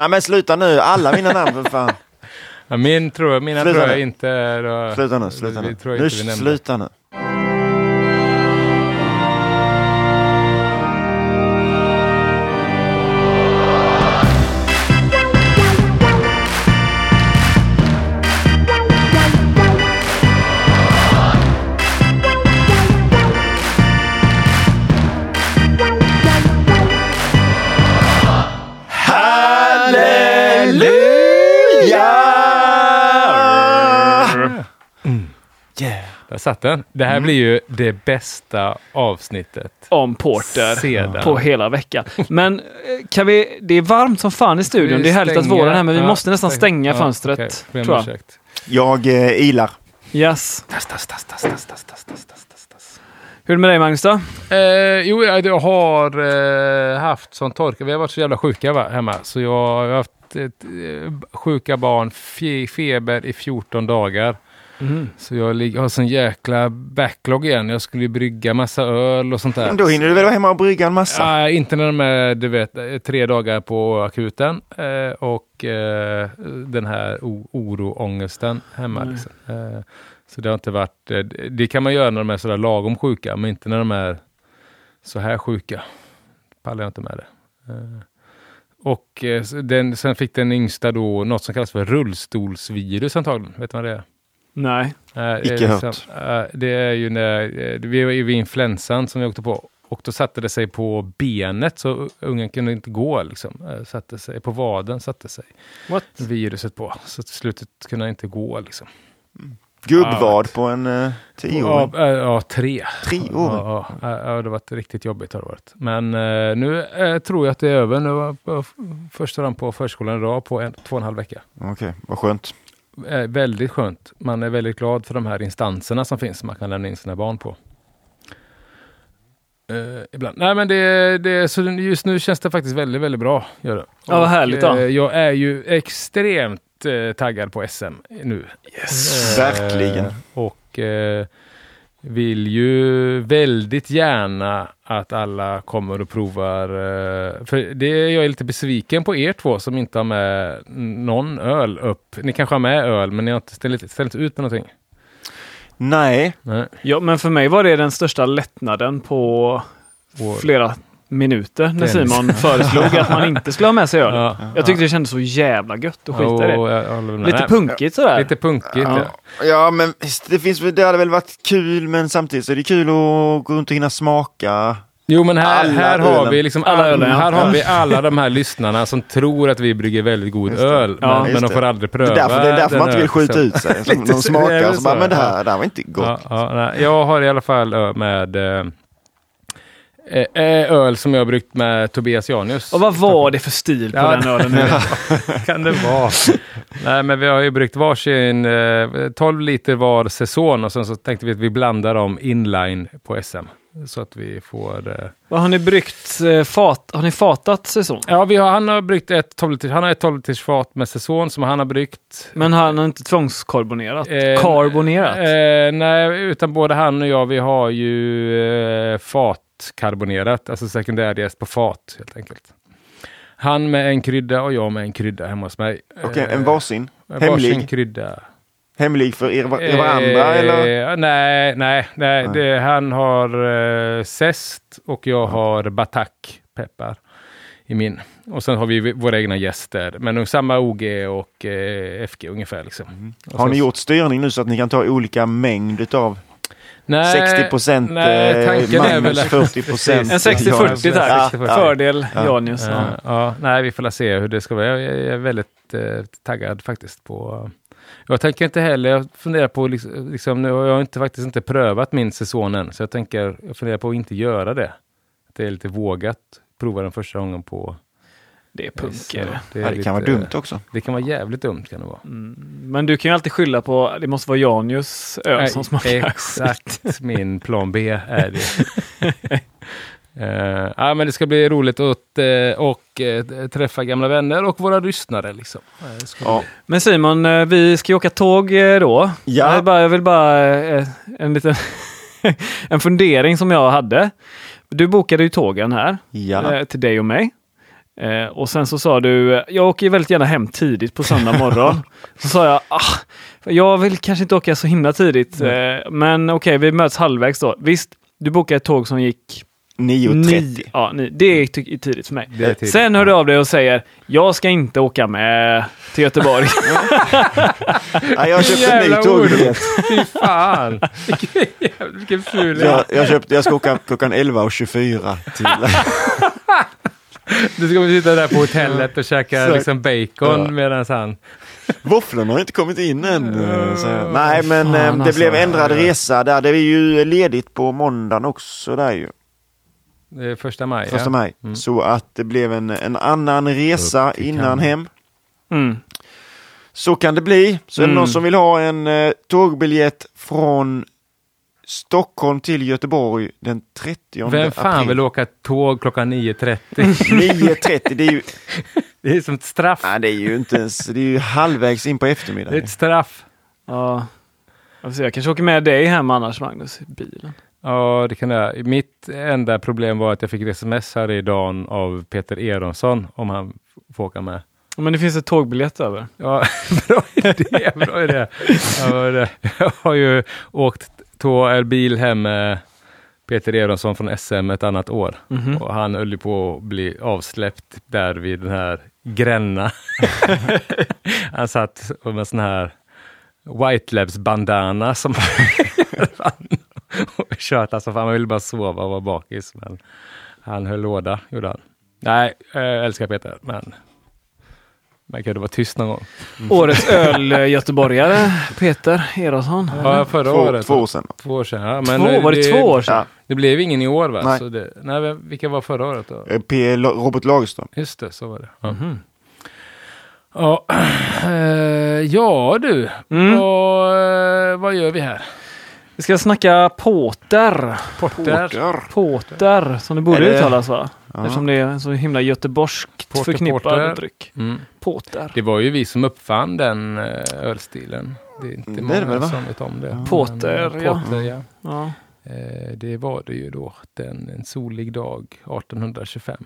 Nej men sluta nu, alla mina namn för fan. Ja, min tror, mina Sluta tror jag nu. inte är... Sluta nu, sluta nu. Nu sluta nu. Satt den. Det Mm. här blir ju det bästa avsnittet. Om Porter Sedan. på hela veckan. Men eh, kan vi, det är varmt som fan i studion. Det är härligt att våren är här, men vi ja, måste nästan stäng- stänga ja, fönstret. tror jag. Jag eh, ilar. Yes. Tass, tass, tass, tass, tass, tass, tass, tass. Hur är det med dig Magnus då? Eh, jo, jag jag har eh, haft sån torka. Vi har varit så jävla sjuka va, hemma. Så jag har haft ett, eh, sjuka barn, fe, feber i 14 dagar. Så jag har sån jäkla backlog igen. Jag skulle ju brygga massa öl och sånt där. Men då hinner du väl vara hemma och brygga en massa? Ja, inte när de är du vet, tre dagar på akuten eh, och eh, den här o- oro, ångesten hemma. Nej. Liksom. Eh, så det har inte varit, eh, det kan man göra när de är sådär lagom sjuka, men inte när de är så här sjuka. Pallar jag inte med det. Eh, och eh, den, sen fick den yngsta då något som kallas för rullstolsvirus antagligen. Vet du vad det är? Nej. Nej, Icke det är hört. liksom, eh, Det är ju när eh, vi var ju vid influensan som vi åkte på och då satte det sig på benet så ungen kunde inte gå. Liksom. Satte sig på vaden, satte sig What? viruset på. Så till slutet kunde han inte gå. Liksom. Gubbvad på en uh, tioåring. Ja, eh, ja, tre. Treåring? Ja, ja, ja, det har varit riktigt jobbigt. Har det varit. Men eh, nu eh, tror jag att det är över. Nu var första dagen på förskolan idag på en, två och en halv vecka. Okej, vad skönt. Eh, väldigt skönt. Man är väldigt glad för de här instanserna som finns som man kan lämna in sina barn på. Eh, ibland. Nej men det, det, så just nu känns det faktiskt väldigt, väldigt bra. Gör det. Ja, vad härligt då. eh, jag är ju extremt eh, taggad på SM nu. Yes. Verkligen. Och vill ju väldigt gärna att alla kommer och provar. Eh, för det är jag är lite besviken på er två som inte har med någon öl upp. Ni kanske har med öl men ni har inte ställt, ställt ut med någonting. Nej, Nej. Ja, men för mig var det den största lättnaden på Och- flera minuter när. Simon föreslog att man inte skulle ha med sig öl. Ja. Jag tyckte det kändes så jävla gött att skita i det. Lite punkigt sådär. Lite punkigt. Ja. Ja. ja men det finns väl, det hade väl varit kul men samtidigt så är det kul att gå runt och hinna smaka. Jo men här, Alla här har vi liksom Alla all, ölen, ja. här har vi alla de här lyssnarna som tror att vi brygger väldigt god det. öl. Ja, men, men de det. får aldrig Det pröva. är därför, det är därför man inte vill skjuta ut sig. Lite De smakar det och så bara, så? men det här, det här var inte gott. Ja, ja, nej. Jag har i alla fall ö med eh, eh, öl som jag har bryggt med Tobias Janius. Och vad var det för stil på Ja, den ölen nu? kan det vara? Nej, men vi har ju bryggt varsin eh, 12 liter var säsong och sen så tänkte vi att vi blandar dem inline på SM. Så att vi får... Eh, Vad har ni bryggt? eh, Fat, har ni fatat säsong? ja, vi har, han har bryggt ett 12 liters, han har ett 12 liters fat med säsong som han har bryggt. Men han har inte tvångskarbonerat? Eh, Karbonerat? Eh, nej, utan både han och jag, vi har ju eh, fatkarbonerat, alltså sekundärjäst på fat helt enkelt. Han med en krydda och jag med en krydda hemma hos mig. Okej, Eh, en varsin. Varsin Hemlig. krydda. Hemlig för er, er varandra Eh, eller? Nej, nej, nej. Det, han har eh, zest och jag har batak peppar i min. Och sen har vi våra egna gäster, men samma OG och eh, FG ungefär. Liksom. Och Har sen- ni gjort styrning nu så att ni kan ta olika mängd utav nej, 60 procent nej, tanken är väl Magnus, att- 40 procent En 60-40 där. Ja. Fördel Ja. Janius. Ja, Ja. ja, nej, vi får la se hur det ska vara. Jag är, jag är väldigt eh, taggad faktiskt på... Jag tänker inte heller, jag funderar på, liksom, liksom, nu har jag inte, faktiskt inte prövat min säsong än, så jag tänker, jag funderar på att inte göra det. Det är lite vågat, prova den första gången på... Det är punkare. är Ja, det kan vara dumt också. Det kan vara jävligt dumt kan det vara. Men du kan ju alltid skylla på, det måste vara Janius öl Nej, som smakar Exakt min plan B är det. Eh, ja, men det ska bli roligt att eh, och, eh, träffa gamla vänner och våra lyssnare. Liksom. Det Ja. Men Simon, vi ska ju åka tåg då. Ja. Jag vill bara, jag vill bara en liten en fundering som jag hade. Du bokade ju tågen här Ja. till dig och mig. Eh, och sen så sa du, eh, jag åker väldigt gärna hem tidigt på söndag morgon. så sa jag, ah, jag vill kanske inte åka så himla tidigt, eh, men okej, vi möts halvvägs då. Visst, du bokade ett tåg som gick 9.30. Ja, det är tidigt för mig. Tidigt. Sen hör du av dig och säger, jag ska inte åka med till Göteborg. Ja, jag köpte en ny Jävla tågbiljett. Fy fan! Vilken ful Jag, jag, köpte, jag ska åka klockan 11.24 till... Du ska väl sitta där på hotellet och käka liksom bacon Ja. medan han... Våfflorna har inte kommit in än. eh, Så. Nej, men Fan, eh, det alltså. blev ändrad resa där. Det är ju ledigt på måndagen också där ju. Det är första maj. Första ja. maj. Mm. Så att det blev en, en annan resa innan hem. Mm. Så kan det bli. Så är det Mm. någon som vill ha en eh, tågbiljett från Stockholm till Göteborg den 30 Vem fan april. vill åka tåg klockan 9.30? 9.30, det är ju, Det är som ett straff. nej, det är ju inte ens, det är ju halvvägs in på Det är eftermiddagen. ett straff. Ja. Alltså, jag kanske åker med dig hem annars, Magnus, i bilen. Ja, det kan jag. Mitt enda problem var att jag fick ett sms här idag av Peter Eronsson om han får åka med. Men det finns ett tågbiljett över. Ja, bra idé. Bra idé. Jag har ju åkt tå, eller bil hem med Peter Eronsson från SM ett annat år. Mhm. Och han höll ju på att bli avsläppt där vid den här Gränna. han satt med en sån här White Labs bandana som och kört alltså, fan, man ville bara sova och vara bakis. Men han höll låda, gjorde han. Nej, jag älskar Peter, men man kunde vara tyst någon gång. Årets öl-göteborgare, Peter Erosson. Ja, förra Två, året. två år sedan. Två år sedan. Ja, men Två, var det två år sedan? Ja. Det blev ingen i år va? Nej. Så det, nej, vilka var förra året då? Eh, P. Robert Lagerström. Just det, så var det. Ja, Mhm. ja, eh, ja du, Mm. vad, eh, vad gör vi här? Vi ska snacka porter. Porter. Porter. Porter, som det borde det- uttalas va? Ja. Eftersom det är en så himla göteborgskt Porter, förknippad porter. dryck. Mm. Porter. Det var ju vi som uppfann den eh, ölstilen. Det är inte Det är många det som vet om det. Porter, Men, ja. Porter, ja. Ja. Eh, det var det ju då den, en solig dag 1825.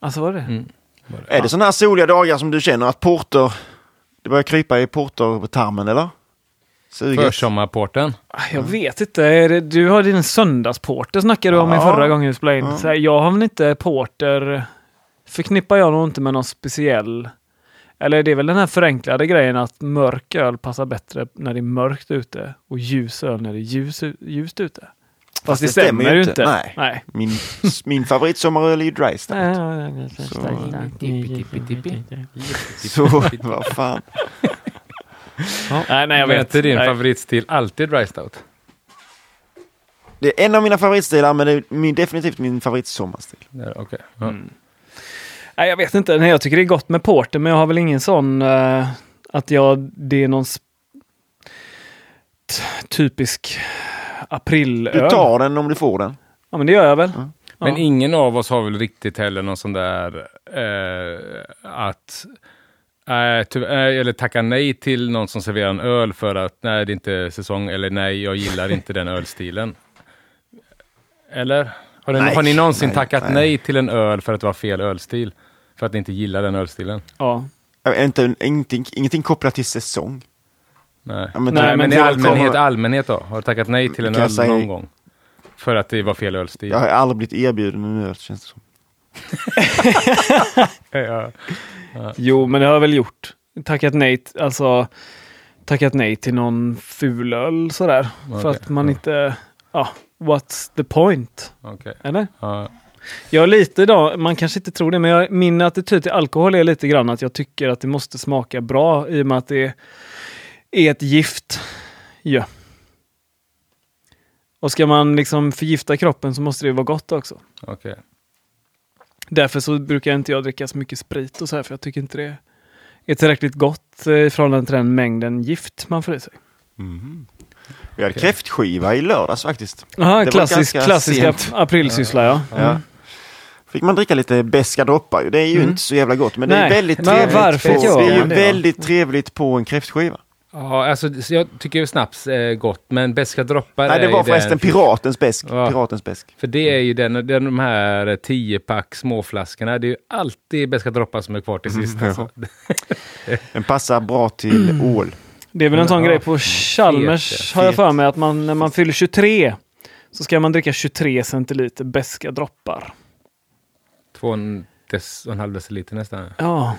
Alltså var det? Mm. Var det. Är det sådana här soliga dagar som du känner att porter, det börjar krypa i portertarmen eller? Suget? Försommarporten. Ah, Jag vet inte. Du har din söndagsporter snackade du om i Ja. förra gången vi spelade in. Ja. Så här, jag har väl inte porter. Förknippar jag nog inte med någon speciell. Eller det är väl den här förenklade grejen att mörk öl passar bättre när det är mörkt ute och ljus öl när det är ljus, ljust ute. Fast, Fast det stämmer stämmer ju inte. inte. Nej. Nej. Min, min favoritsommaröl är ju dry stout. Så, vad fan. Nej, nej, jag vet. inte din nej. favoritstil alltid dry stout? Det är en av mina favoritstilar men det är min, definitivt min favoritsommarstil. Ja, Okej. Ja. Mm. Nej, jag vet inte. Nej, jag tycker det är gott med porter, men jag har väl ingen sån eh, att jag, det är någon typisk aprilöl. Du tar den om du får den. Ja, men det gör jag väl. Ja. Men Ja. ingen av oss har väl riktigt heller någon sån där eh, att eh, ty- eh, eller tacka nej till någon som serverar en öl för att nej, det är inte säsong eller nej, jag gillar inte den ölstilen. Eller? Har ni, Nej, har ni någonsin nej, tackat nej. nej. till en öl för att det var fel ölstil? För att ni inte gillar den ölstilen? Ja. Inte, ingenting, ingenting kopplat till säsong. Nej. Ja, men Nej, det- Men, men i allmänhet, kommer- allmänhet då? Har du tackat nej till en öl säga- någon gång? För att det var fel ölstil? Jag har aldrig blivit erbjuden en öl känns det som. Ja. Jo, men det har jag väl gjort. Tackat nej, alltså tackat nej till någon fulöl sådär. För Okej. att man Ja. inte, ja, what's the point? Okej. Eller? Ja. Jag är lite idag, man kanske inte tror det, men jag, min attityd till alkohol är lite grann att jag tycker att det måste smaka bra i och med att det är ett gift. Ja. Och ska man liksom förgifta kroppen så måste det vara gott också. Okej. Därför så brukar inte jag dricka så mycket sprit och så här, för jag tycker inte det är tillräckligt gott eh, i förhållande till den mängden gift man får i sig. Vi hade Okej. kräftskiva i lördags faktiskt. Jaha, var klassisk, sent. aprilsyssla ja. Ja. Fick man dricka lite beska droppar ju. Det är ju Mm. inte så jävla gott men det Nej, är väldigt trevligt. varför på, det är ju det väldigt trevligt på en kräftskiva. Ja, alltså så jag tycker snaps är gott, men beska droppar Nej, det var förresten den, piratens besk. Ja. Piratens besk. För det är ju den, den de här 10-pack småflaskorna. Det är ju alltid beska droppar som är kvar till sist. Mm, alltså. Den passar bra till ål. Det är väl en sån Ja, grej på Chalmers fet, har jag för mig att man, när man fyller 23 så ska man dricka 23 centiliter beska droppar. Två och en, dec, och en halv deciliter nästan. Ja.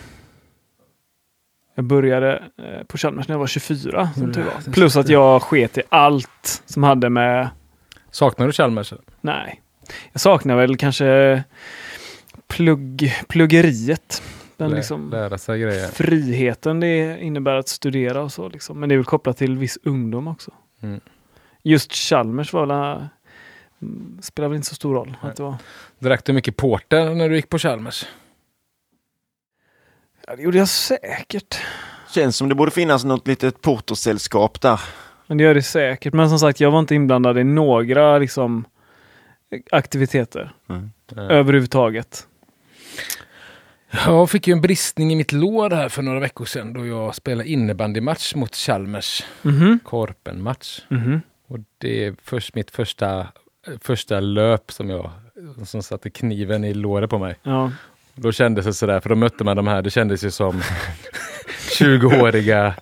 Jag började eh, på Chalmers när jag var 24 som tur var. Plus att jag sket i allt som hade med... Saknar du Chalmers? Nej. Jag saknar väl kanske plugg, pluggeriet. Den Lä, liksom Lära sig grejer. friheten det innebär att studera och så. Liksom. Men det är väl kopplat till viss ungdom också. Mm. Just Chalmers var väl, mm, spelar väl inte så stor roll. Att det, var, Drack du mycket porter när du gick på Chalmers? Ja, det gjorde jag säkert. Känns som det borde finnas något litet portersällskap där. Men det gör det säkert. Men som sagt, jag var inte inblandad i några liksom, aktiviteter Mm. överhuvudtaget. Jag fick ju en bristning i mitt lår här för några veckor sedan då jag spelade innebandymatch mot Chalmers. Mhm. Korpenmatch. Mhm. Och det är först mitt första, första löp som jag som satte kniven i låret på mig. Ja. Då kändes det sådär, för då mötte man de här, det kändes ju som 20-åriga, eh,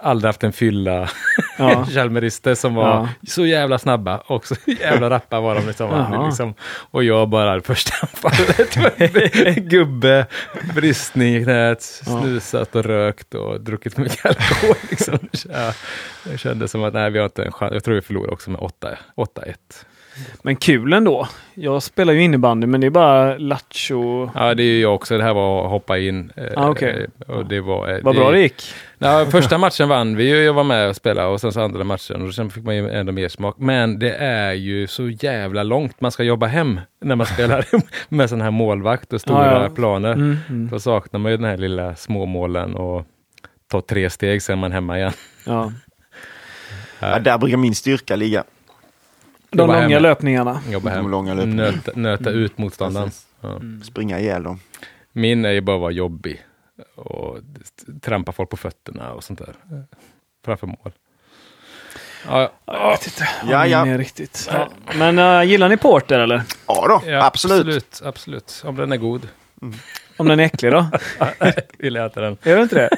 aldrig haft en fylla, Ja. Chalmerister som var Ja. så jävla snabba och så jävla rappa var de. Liksom, liksom. Och jag bara första anfallet, gubbe, bristning i knät, snusat och rökt och druckit mycket alkohol. Liksom. Ja, det kändes som att nej, vi har inte en chans. Jag tror vi förlorade också med 8 8-1. Men kul ändå. Jag spelar ju innebandy men det är bara lattjo. Ja, det är ju jag också. Det här var att hoppa in. eh, Ah, okej. Och det var... eh, Vad bra det gick. Ja, första matchen vann vi ju, jag var med och spelade och sen så andra matchen och sen fick man ju ändå mer smak. Men det är ju så jävla långt man ska jobba hem när man spelar med sån här målvakt och stora Ja, ja. planer. Mm, mm. Då saknar man ju den här lilla småmålen och ta tre steg sen är man hemma igen. Ja. Ja, där brukar min styrka ligga. De långa hemma. löpningarna. Jobba De hem. långa löpen. Nöta, nöta ut motståndaren. Ja. Springa ihjäl dem. Min är ju bara att vara jobbig och trampa folk på fötterna och sånt där. Framför mål. Ja, Jag vet inte Ja, ja. min är riktigt. Ja. Men äh, gillar ni porter eller? Ja då, ja, absolut. absolut. Absolut, om den är god. Om den är äcklig då? Vill jag äta den. Är du inte det?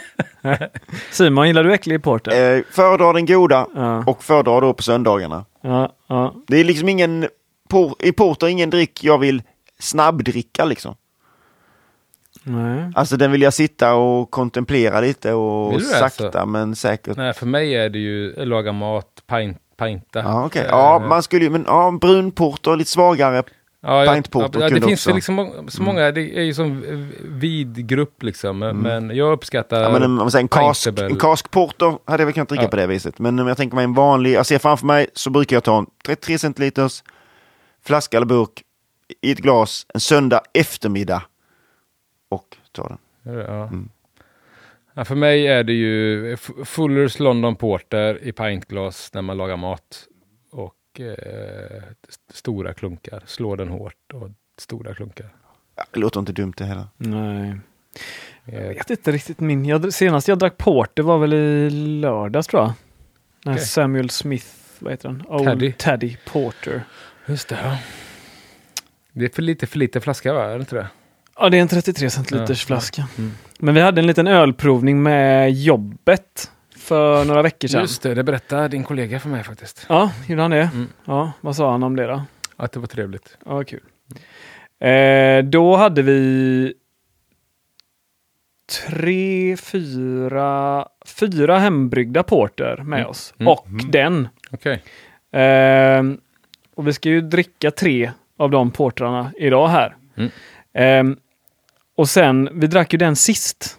Nej. Simon, gillar du äcklig porter? Eh, föredrar den goda Ja. och föredrar då på söndagarna. Ja, ja. Det är liksom ingen, por, i porter ingen dryck jag vill snabbdricka liksom. Nej. Alltså den vill jag sitta och kontemplera lite och sakta alltså? men säkert. Nej, för mig är det ju laga mat, pint, pinta. Ja, okej. Eh, Ja, man skulle ju, men ja, brun porter, lite svagare. Ja, ja, ja, Det kunde finns också. liksom så många, det är ju som vid grupp liksom. Men- Men jag uppskattar... Ja, men en, om man säger en, kask, en kaskporter hade jag väl kunnat dricka på det viset. Men om jag tänker mig en vanlig, jag ser framför mig så brukar jag ta en 33 centiliters flaska eller burk i ett glas en söndag eftermiddag och ta den. Mm. Ja, för mig är det ju Fullers London Porter i pintglas när man lagar mat. Eh, st- stora klunkar. Slå den hårt och stora klunkar. Det låter inte dumt det heller. Nej. Jag Eh, vet inte riktigt min. Jag, senast jag drack porter var väl i lördags tror jag. Okej. Samuel Smith, vad heter den? Old Taddy. Taddy Porter. just det, ja. Det är för lite för lite flaska va? Är det inte det? Ja, det är en 33 centiliters Ja. flaska. Mm. Men vi hade en liten ölprovning med jobbet för några veckor sedan. Just det, det berättade din kollega för mig faktiskt. Ja, gjorde han det? Mm. Ja, vad sa han om det då? Att det var trevligt. Ja, kul. Eh, då hade vi tre, fyra, fyra hembryggda porter med Mm. oss. Mm. Och Mm. den. Okej. Ehm, och vi ska ju dricka tre av de portrarna idag här. Ehm, och sen, vi drack ju den sist.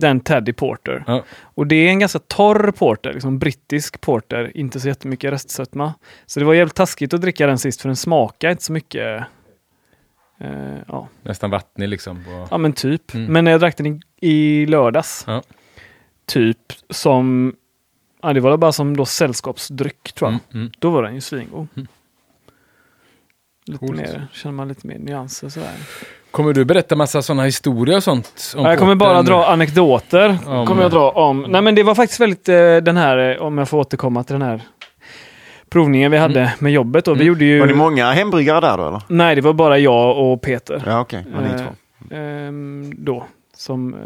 Den Teddy Porter. Ja. Och det är en ganska torr porter, liksom brittisk porter, inte så jättemycket restsötma. Så det var jävligt taskigt att dricka den sist för den smakar inte så mycket. Eh, ja. Nästan vattnig liksom. På... ja, men typ. Mm. Men när jag drack den i, i lördags, Ja. typ som, ja det var bara som då sällskapsdryck tror jag. Mm, mm. Då var den ju svingod. Mm. Lite Coolt. mer, känner man lite mer nyanser sådär. Kommer du berätta massa sådana historier och sånt? Om Jag kommer bara dra anekdoter. Om- kommer jag dra om. Nej men det var faktiskt väldigt eh, den här, eh, om jag får återkomma till den här provningen vi hade med jobbet. då. Vi Mm. gjorde ju... Var ni många hembryggare där då eller? Nej, det var bara jag och Peter. Ja okej, var ni Eh, två. ehm, då. Som, eh,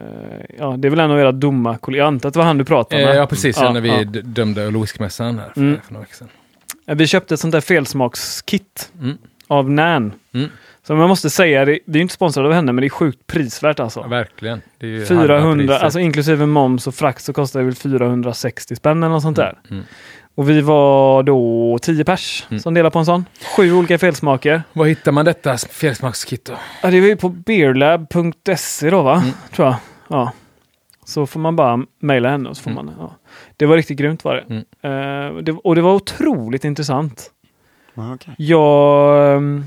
ja, det är väl en av era dumma kollegor. Jag antar att det var han du pratade Eh, med. ja, precis. Ja, Ja, när vi ja. dömde öl och whiskymässan här för, Mm. för några veckor sedan. Eh, Vi köpte ett sånt där felsmakskit Mm. av Nan. Mm. Som jag måste säga, det, vi är inte sponsrade av henne, men det är sjukt prisvärt alltså. Ja, verkligen. Det är ju halva 400, priset. alltså inklusive moms och frakt så kostar det väl 460 spänn eller något sånt där. Mm. Och vi var då 10 pers Mm. som delade på en sån. Sju olika felsmaker. Var hittar man detta fjällsmakskit då? Ja, det var ju på beerlab.se då va? Mm. Tror jag. Ja. Så får man bara mejla henne och så får Mm. man... Ja. Det var riktigt grymt var det. Mm. Eh, det. Och det var otroligt intressant. Ja, okej. Jag... ehm,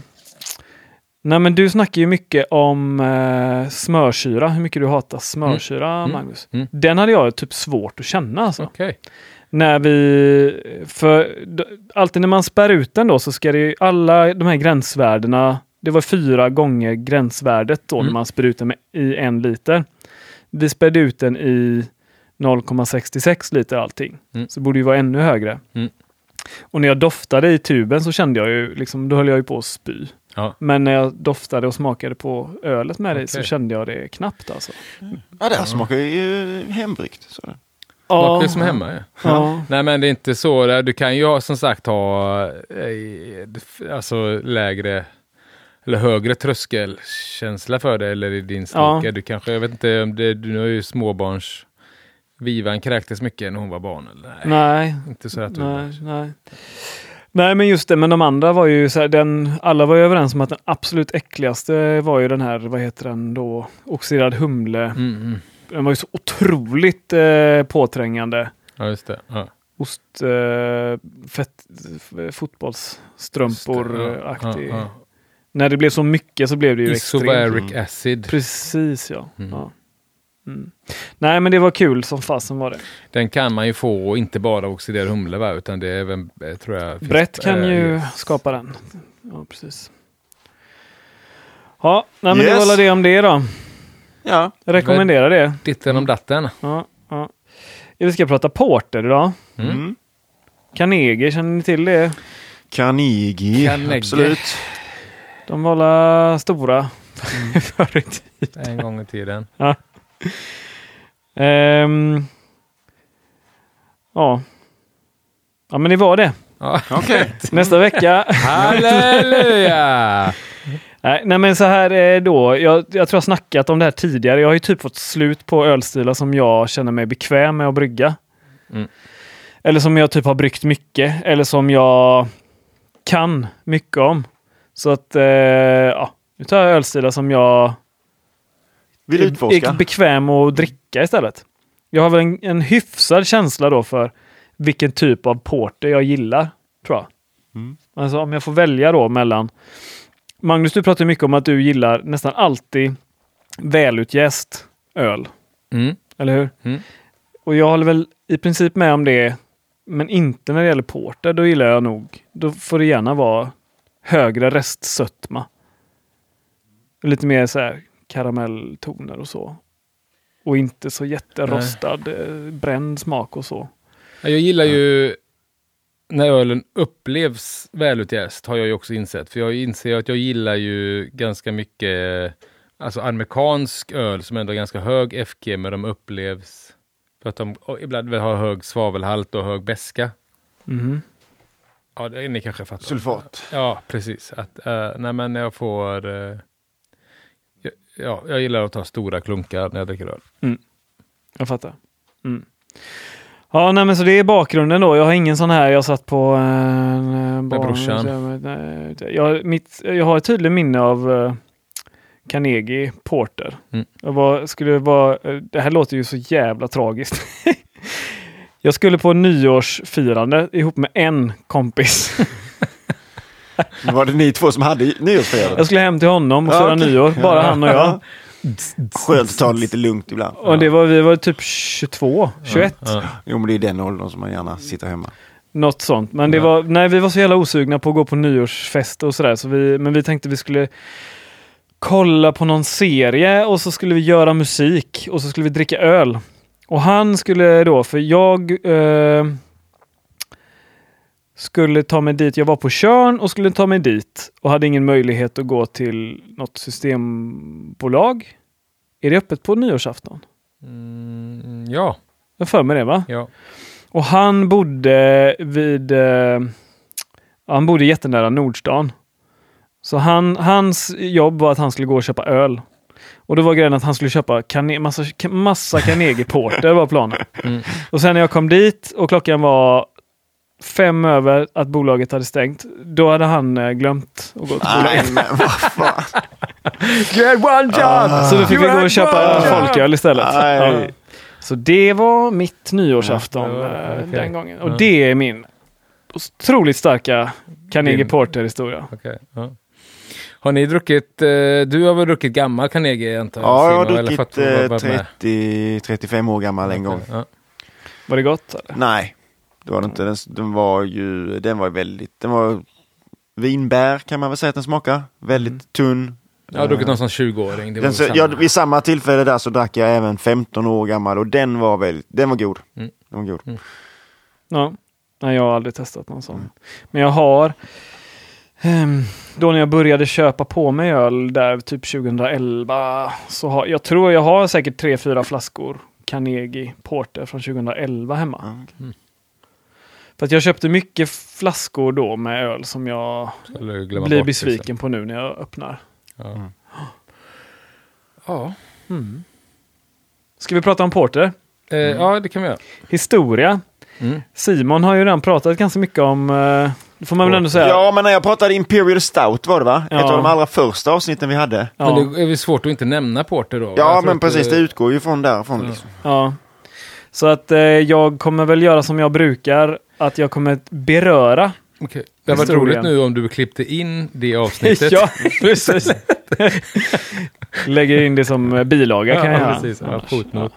Nej men du snackar ju mycket om eh, smörsyra, hur mycket du hatar smörsyra Mm. Magnus. Mm. Den hade jag typ svårt att känna alltså. Okej. När vi, för alltid när man spär ut den då så ska det ju alla de här gränsvärdena, det var fyra gånger gränsvärdet då Mm. när man spär ut den med, i en liter. Vi spädde ut den i 0,66 liter allting. Mm. Så det borde ju vara ännu högre. Mm. Och när jag doftade i tuben så kände jag ju, liksom, då höll jag ju på att spy. Ja. Men när jag doftade och smakade på ölet med det så kände jag det knappt alltså. Ja, det här smakar ju hembryggt. Så. Smakar ju som hemma. Ja. Ja. Nej men det är inte så. där. Du kan ju som sagt ha eh, alltså lägre eller högre tröskelkänsla för det eller i din Ja. snicka. Du kanske, jag vet inte om det, du har ju småbarns Vivan kräktes mycket när hon var barn. Eller? Nej, Nej, inte så att du... Nej, nej. Nej, men just det, men de andra var ju så här, den, alla var ju överens om att den absolut äckligaste var ju den här, vad heter den då, oxiderad humle. Mm. Den var ju så otroligt eh, påträngande. Ja, just det. Ja. Ost, eh, fett, f- fotbollsstrumpor Just det. eh, aktig. Ja, ja. När det blev så mycket så blev det ju extremt. Isobaric acid. Precis ja. Mm. ja. Mm. Nej men det var kul som fasen var det. Den kan man ju få inte bara oxiderad humle va? utan det är även, eh, tror jag... finns- Brett kan eh, ju yes. skapa den. Ja, precis. Ja, nej, men det Yes. var väl det om det då. Ja, Jag rekommenderar det. Ditten om datten. Ja, ja. Vi ska prata Porter idag. Mm. mm. Carnegie, känner ni till det? Carnegie, Carnegie. absolut. De var alla stora förr i tiden. En gång i tiden. Ehm, ja. Ja, men det var det. Ja. Okej. Nästa vecka. Halleluja! Nej, men så här är då. Jag, jag tror jag snackat om det här tidigare. Jag har ju typ fått slut på ölstilar som jag känner mig bekväm med att brygga. Mm. Eller som jag typ har bryggt mycket. Eller som jag kan mycket om. Så att, eh, ja. Nu tar jag ölstilar som jag Vill är, utforska. är bekväm att dricka istället. Jag har väl en, en hyfsad känsla då för vilken typ av porter jag gillar, tror jag. Mm. Alltså om jag får välja då mellan... Magnus, du pratar mycket om att du gillar nästan alltid välutjäst öl. Mm. Eller hur? Mm. Och jag håller väl i princip med om det. Men inte när det gäller porter. Då gillar jag nog... Då får det gärna vara högre restsötma. Lite mer så här karamelltoner och så. Och inte så jätterostad eh, bränd smak och så. Ja, Jag gillar ju när ölen upplevs välutjäst har jag ju också insett. För jag inser att jag gillar ju ganska mycket alltså amerikansk öl som ändå är ganska hög FG men de upplevs för att de ibland väl har hög svavelhalt och hög beska. Mhm. Ja, det ni kanske fattar. Sulfat. Ja, precis. Att, eh, nej, men jag får... eh, ja, ja, jag gillar att ta stora klunkar när jag dricker öl. Jag fattar. Mm. Ja, nej, men så det är bakgrunden då. Jag har ingen sån här jag satt på en eh, barn- brorsan. Nej, Jag, mitt, jag har ett tydligt minne av eh, Carnegie Porter. Mm. Jag var, skulle vara, eh, det här låter ju så jävla tragiskt. jag skulle på nyårsfirande ihop med en kompis. Var det ni två som hade nyårsfirande? Jag skulle hem till honom och Ja, fira okej. nyår, bara han och jag. Skönt att ta det lite lugnt ibland. Och det var, vi var typ 22, 21. Ja. Jo, men det är den åldern som man gärna sitter hemma. Något sånt. Men det Ja. var, nej, vi var så jävla osugna på att gå på nyårsfest och sådär. Så vi, men vi tänkte vi skulle kolla på någon serie och så skulle vi göra musik och så skulle vi dricka öl. Och han skulle då, för jag eh, skulle ta mig dit. Jag var på Tjörn och skulle ta mig dit och hade ingen möjlighet att gå till något systembolag. Är det öppet på nyårsafton? Mm, ja, Jag för mig det va? ja. Och han bodde vid... Eh, han bodde jättenära Nordstan. Så han, hans jobb var att han skulle gå och köpa öl. Och då var grejen att han skulle köpa kane, massa, massa Carnegie Porter var planen. Mm. Och sen när jag kom dit och klockan var fem över att bolaget hade stängt, då hade han eh, glömt att gå till Nej, bolaget. men vad fan. You had one job! Så då fick vi gå och köpa folköl istället. Nej. Ja. Så det var mitt nyårsafton Ja, eh, okej. den gången. Och Ja. det är min otroligt starka Carnegie Porter-historia. Ja. Har ni druckit, eh, du har väl druckit gammal Carnegie antar jag? Ja, jag har druckit fått vara- eh, varit med? 30-35 år gammal en gång. Var det gott? Eller? Nej, det var det inte. Den, den var ju, den var väldigt, den var vinbär kan man väl säga att den smakar. Väldigt Mm. tunn. Jag har druckit någon sån 20-åring. Det var Den, så, samma. ja, vid samma tillfälle där så drack jag även 15 år gammal och den var väldigt, den var god. Mm. Den var god. Ja. Nej, jag har aldrig testat någon sån. Men jag har ehm, då när jag började köpa på mig öl där typ 2011 så har jag tror jag har säkert tre, fyra flaskor Carnegie Porter från 2011 hemma. Ja. För att jag köpte mycket flaskor då med öl som jag blir besviken på nu när jag öppnar. liksom. Mm. Ja. Ska vi prata om Porter? Ja. Eh, ja, det kan vi göra. Historia. Mm. Simon har ju redan pratat ganska mycket om, eh, det får man väl ändå säga. Ja, men när jag pratade Imperial Stout var det va? Ja. Ett av de allra första avsnitten vi hade. Ja. Men det är väl svårt att inte nämna Porter då? Ja, men precis. eh, Det utgår ju från därifrån. Ja. Liksom. Ja. Så att eh, jag kommer väl göra som jag brukar, att jag kommer beröra. Okej. Det hade varit roligt nu om du klippte in det avsnittet. ja, precis. Lägger in det som eh, bilaga kan jag ja, precis. Ja, Annars.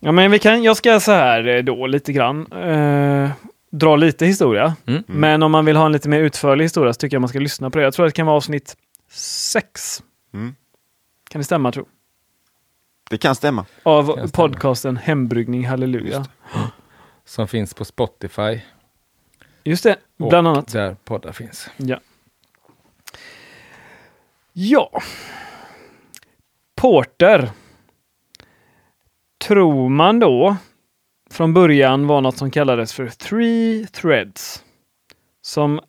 Ja, men vi kan, jag ska så här eh, då lite grann eh, dra lite historia. Mm. Men om man vill ha en lite mer utförlig historia så tycker jag man ska lyssna på det. Jag tror att det kan vara avsnitt sex. Mm. Kan det stämma tro? Det kan stämma. Av Kan stämma. podcasten Hembryggning Halleluja. Som finns på Spotify. Just det, Och bland annat. där poddar finns. Ja. Ja. Porter. Tror man då från början var något som kallades för three threads. Som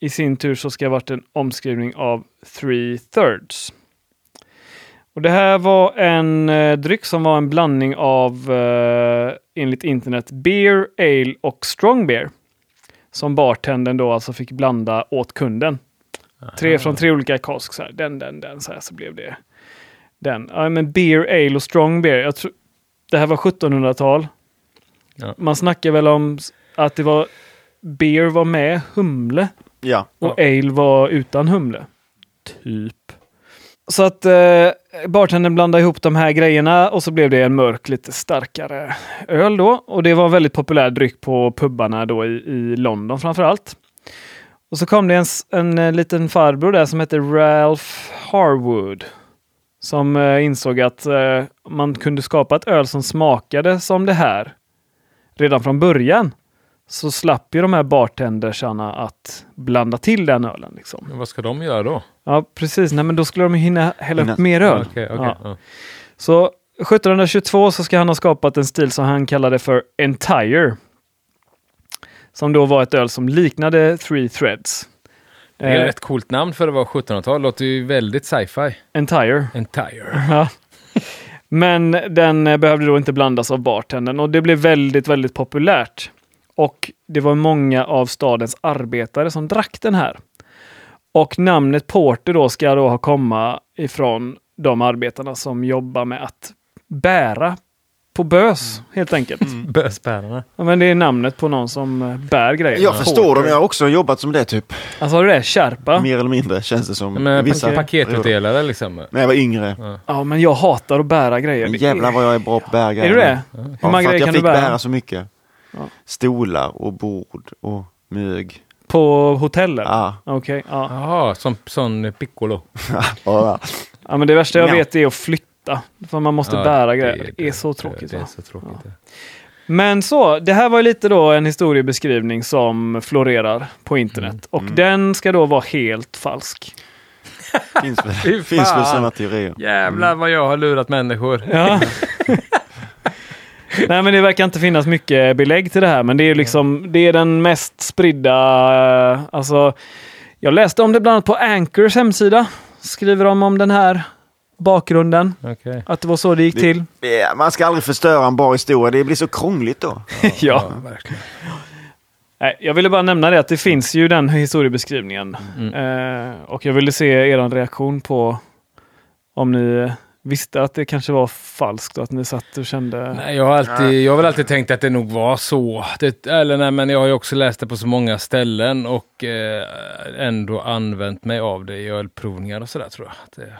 i sin tur så ska ha varit en omskrivning av three thirds. Och det här var en eh, dryck som var en blandning av, eh, enligt internet, beer, ale och strong beer. Som bartendern då alltså fick blanda åt kunden. Tre från tre olika kask, så här, den, den, den, så här, så blev det den. Ja, men beer, ale och strong beer. Jag tror, det här var 1700-tal. Ja. Man snackar väl om att det var beer var med humle Ja. och ale var utan humle. Typ. Så att eh, bartendern blandade ihop de här grejerna och så blev det en mörk, lite starkare öl då. Och det var en väldigt populär dryck på pubbarna då i, i London framför allt. Och så kom det en, en, eh, liten farbror där som hette Ralph Harwood. Som eh, insåg att eh, man kunde skapa ett öl som smakade som det här redan från början. Så slapp ju de här bartendersarna att blanda till den ölen. Liksom. Men vad ska de göra då? Ja, precis. Nej, men då skulle de hinna hälla upp mer öl. Okej, Ja. ja. Så 1722 så ska han ha skapat en stil som han kallade för Entire. Som då var ett öl som liknade Three Threads. Det är Eh, ett coolt namn för att vara 1700-tal. Låter ju väldigt sci-fi. Entire. Entire. Ja. Men den eh, behövde då inte blandas av bartendern och det blev väldigt, väldigt populärt. Och det var många av stadens arbetare som drack den här. Och namnet Porter då ska då ha komma ifrån de arbetarna som jobbar med att bära på bös, helt enkelt. Bösbärarna. Ja, men det är namnet på någon som eh, bär grejer. Jag förstår Porter. dem. Jag har också jobbat som det typ. Alltså har du det? Sherpa? Mer eller mindre känns det som. Men Vissa- paket, paketutdelare liksom. När jag var yngre. Ja, men jag hatar att bära grejer. Men jävlar vad jag är bra på att bära Är du det? Ja, Hur för många att grejer jag kan du fick bära? bära så mycket. Ja. Stolar och bord och mög. På hotellet? Ja. Okej, ja. Jaha, som sån piccolo. Ja. Ja, men det värsta jag Ja. vet är att flytta. För man måste Ja, bära grejer. Det är så det- tråkigt. Det är va? så tråkigt. Ja. ja. Men så, det här var ju lite då en historiebeskrivning som florerar på internet. Och Mm. den ska då vara helt falsk. Finns väl, Fy finns väl fan. sådana teorier. Jävlar vad jag har lurat människor. Ja. Nej men det verkar inte finnas mycket belägg till det här men det är liksom det är den mest spridda, eh, alltså jag läste om det bland annat på Anchors hemsida. Skriver de om den här bakgrunden, Okej. att det var så det gick Det- till. Ja, Man ska aldrig förstöra en bra historia, det blir så krångligt då. ja. verkligen. Nej, jag ville bara nämna det att det finns ju den historiebeskrivningen. Mm. Eh, och jag ville se er reaktion på om ni visste att det kanske var falskt och att ni satt och kände... Nej, jag har, alltid, jag har väl alltid tänkt att det nog var så. Det, eller nej, men jag har ju också läst det på så många ställen och eh, ändå använt mig av det i ölprovningar och sådär tror jag. Det,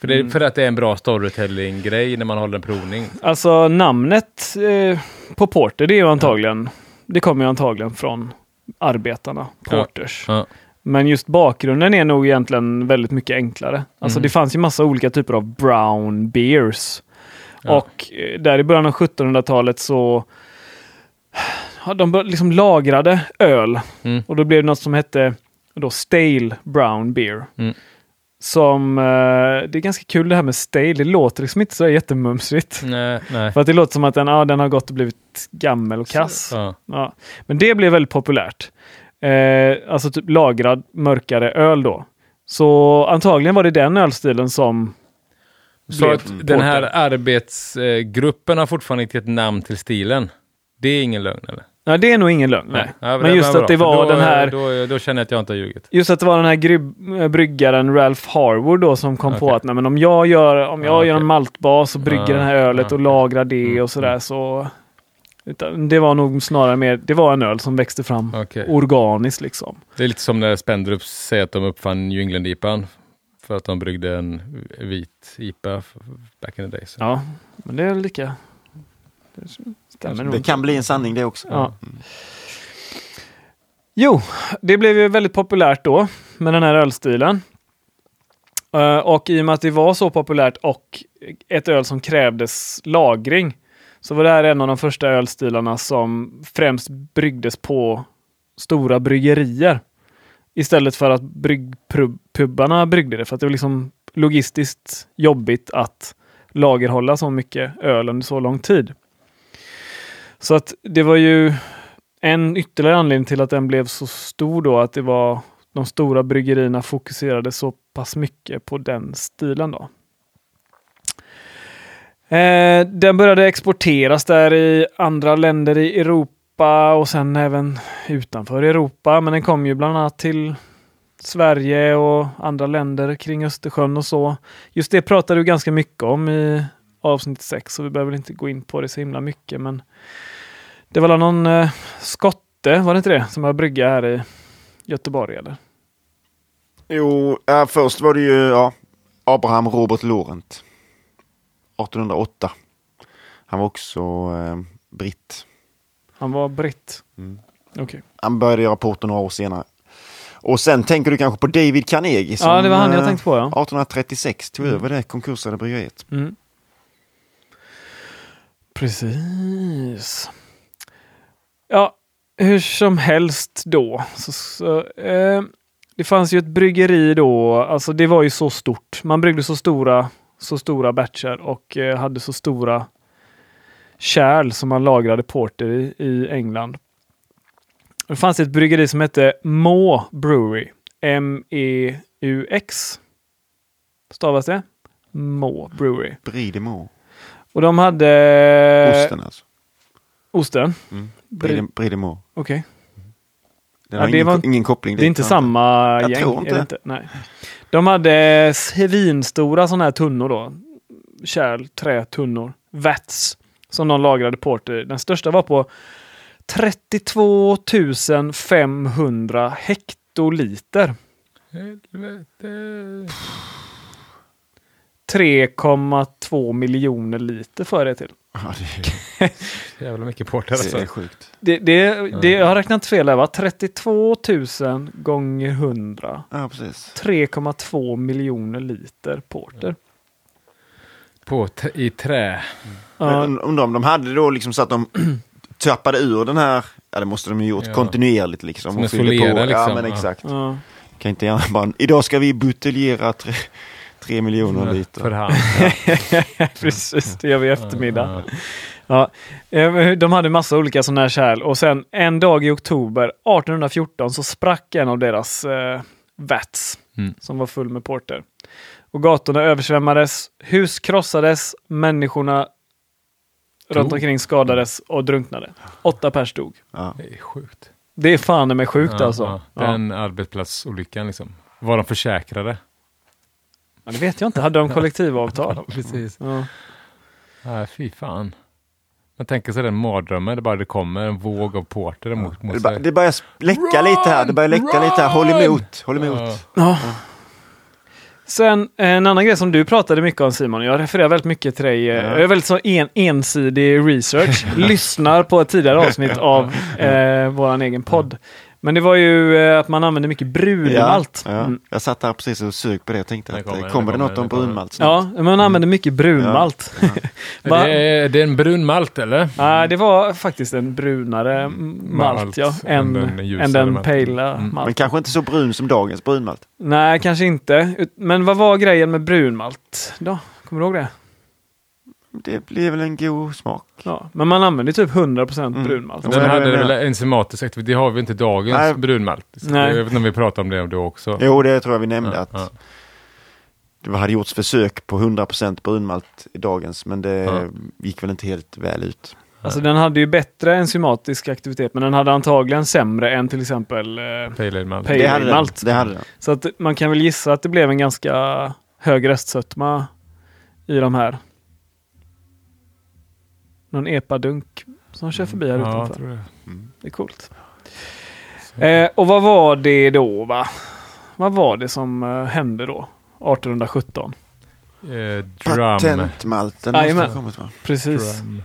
för, det, Mm. för att det är en bra storytelling-grej när man håller en provning. Alltså namnet eh, på Porter, det är ju antagligen, det kommer ju antagligen från arbetarna, Porters. Ja. Men just bakgrunden är nog egentligen väldigt mycket enklare. Alltså Mm. det fanns ju massa olika typer av brown beers. Ja. Och eh, där i början av 1700-talet så ja, de liksom lagrade öl. Mm. Och då blev det något som hette då stale brown beer. Mm. Som, eh, det är ganska kul det här med stale, det låter liksom inte så jättemumsigt. Nej, nej. För att det låter som att den, ja, den har gått och blivit gammal och kass. Ja. Ja. Men det blev väldigt populärt. Eh, alltså typ lagrad mörkare öl då. Så antagligen var det den ölstilen som Så blev att den här arbetsgruppen har fortfarande inte gett namn till stilen. Det är ingen lögn eller? Nej, det är nog ingen lögn. Nej. Ja, men just att det var då, den här Då, då känner jag att jag inte har ljugit. Just att det var den här gry- äh, bryggaren Ralph Harwood då som kom på Okej. att nej, men om jag gör, om jag Ja, gör en okej. maltbas och brygger Ja, det här ölet ja, och lagrar det Mm, och sådär mm. så utan det var nog snarare mer, det var en öl som växte fram Okej. organiskt liksom. Det är lite som när Spendrup säger att de uppfann New England-IPan. För att de bryggde en vit IPA back in the days. Ja, men det är lika. Det stämmer nog. Det kan bli en sanning det också. Ja. Jo, det blev ju väldigt populärt då med den här ölstilen. Eh, och i och med att det var så populärt och ett öl som krävdes lagring så var det här en av de första ölstilarna som främst bryggdes på stora bryggerier. Istället för att bryggpubbarna bryggde det för att det var liksom logistiskt jobbigt att lagerhålla så mycket öl under så lång tid. Så att det var ju en ytterligare anledning till att den blev så stor då, att det var de stora bryggerierna fokuserade så pass mycket på den stilen då. Eh, den började exporteras där i andra länder i Europa och sen även utanför Europa. Men den kom ju bland annat till Sverige och andra länder kring Östersjön och så. Just det pratade du ganska mycket om i avsnitt 6 så vi behöver inte gå in på det så himla mycket. Men det var väl någon eh, skotte, var det inte det, som har brygga här i Göteborg eller? Jo, äh, först var det ju ja, Abraham Robert Lorent. 1808. Han var också eh, britt. Han var britt. Mm. Okej. Han började göra porter några år senare. Och sen tänker du kanske på David Carnegie som Ja, det var han jag eh, tänkte på ja. 1836 tog över det konkursade bryggeriet. Mm. Precis. Ja, hur som helst då. Så, så, eh, det fanns ju ett bryggeri då, alltså det var ju så stort. Man bryggde så stora, så stora batcher och eh, hade så stora kärl som man lagrade porter i, i England. Det fanns ett bryggeri som hette Må Brewery. M-E-U-X. Stavas det? Må Brewery. Bridemo. Och de hade... Osten alltså. Osten? Mm. Bri- Bride- Bridemo. Okej. Den Ja, har det ingen, var ingen koppling Det är inte samma Jag gäng? tror är inte det det. inte? Nej. De hade svinstora sådana här tunnor då. Kärl, trätunnor. Vats. Som de lagrade porter. Den största var på 32 500 hektoliter. Helvete. 3,2 miljoner liter för det till. Ja, det, är- Jävla mycket porter alltså. det är sjukt. Det, det, det, jag har räknat fel här va? 32 000 gånger 100. Ja, precis. 3,2 miljoner liter porter. På I trä. Ja, Men Undrar om de hade då liksom så att de tappade ur den här, ja det måste de ju gjort Ja. kontinuerligt liksom. Som och en fyllde solera, Ja liksom. men Ja. exakt. ja. Kan inte gärna bara, idag ska vi buteljera tre, tre miljoner liter. För hand. Precis, det gör vi i eftermiddag. Ja. Ja. Eh, De hade massa olika sådana här kärl och sen en dag i oktober 1814 så sprack en av deras eh, vats Mm. som var full med porter. Och gatorna översvämmades, hus krossades, människorna runt omkring skadades och drunknade. Åtta pers dog. Ja. Det är sjukt. Det är fan med sjukt Ja, alltså. ja. Ja. Den arbetsplatsolyckan liksom. Var de försäkrade? Ja, det vet jag inte. Hade de kollektivavtal? Ja, precis. Ja. Nej, fy fan. Man tänker sig den mardrömmen, det bara det kommer en våg av porter mot, mot Det, bara, sig. det börjar läcka lite här, det börjar läcka lite här. Håll emot, håll emot. Ja. Ja. Sen en annan grej som du pratade mycket om Simon, jag refererar väldigt mycket till dig. eh, Jag är väldigt så en, ensidig research. Lyssnar på ett tidigare avsnitt av eh, våran egen podd. Men det var ju eh, att man använder mycket brunmalt. Ja, Mm. Jag satt här precis och sög på det och tänkte Det att kommer, kommer, det kommer det kommer, något om kommer. brunmalt snart? Ja, man använder mycket brunmalt. Va? Det är, det är en brun malt eller? Nej, det var faktiskt en brunare mm, malt, Malt ja, än än, den än den pale Mm. malt. Men kanske inte så brun som dagens brunmalt. Nej, kanske inte. Men vad var grejen med brunmalt då? Kommer du ihåg det? Det blir väl en god smak. Ja, men man använder typ 100% Mm. brunmalt. Men- hade men- väl enzymatisk aktivitet, det har vi inte dagens Nej. brunmalt. Nej. Jag vet inte om vi pratade om det då också. Jo, det tror jag vi nämnde Ja, att ja. det hade gjorts försök på 100% brunmalt i dagens, men det Ja. gick väl inte helt väl ut. Alltså den hade ju bättre enzymatisk aktivitet, men den hade antagligen sämre än till exempel... Eh, Pale ale malt. Pale Det hade malt. den. Det hade den. så att man kan väl gissa att det blev en ganska hög restsötma i de här. Någon epadunk som kör förbi här Ja, jag utanför. tror det. Det är coolt. Eh, och vad var det då va? Vad var det som eh, hände då? 1817? Eh, drum. Patentmalten måste ha kommit va? Precis. drum.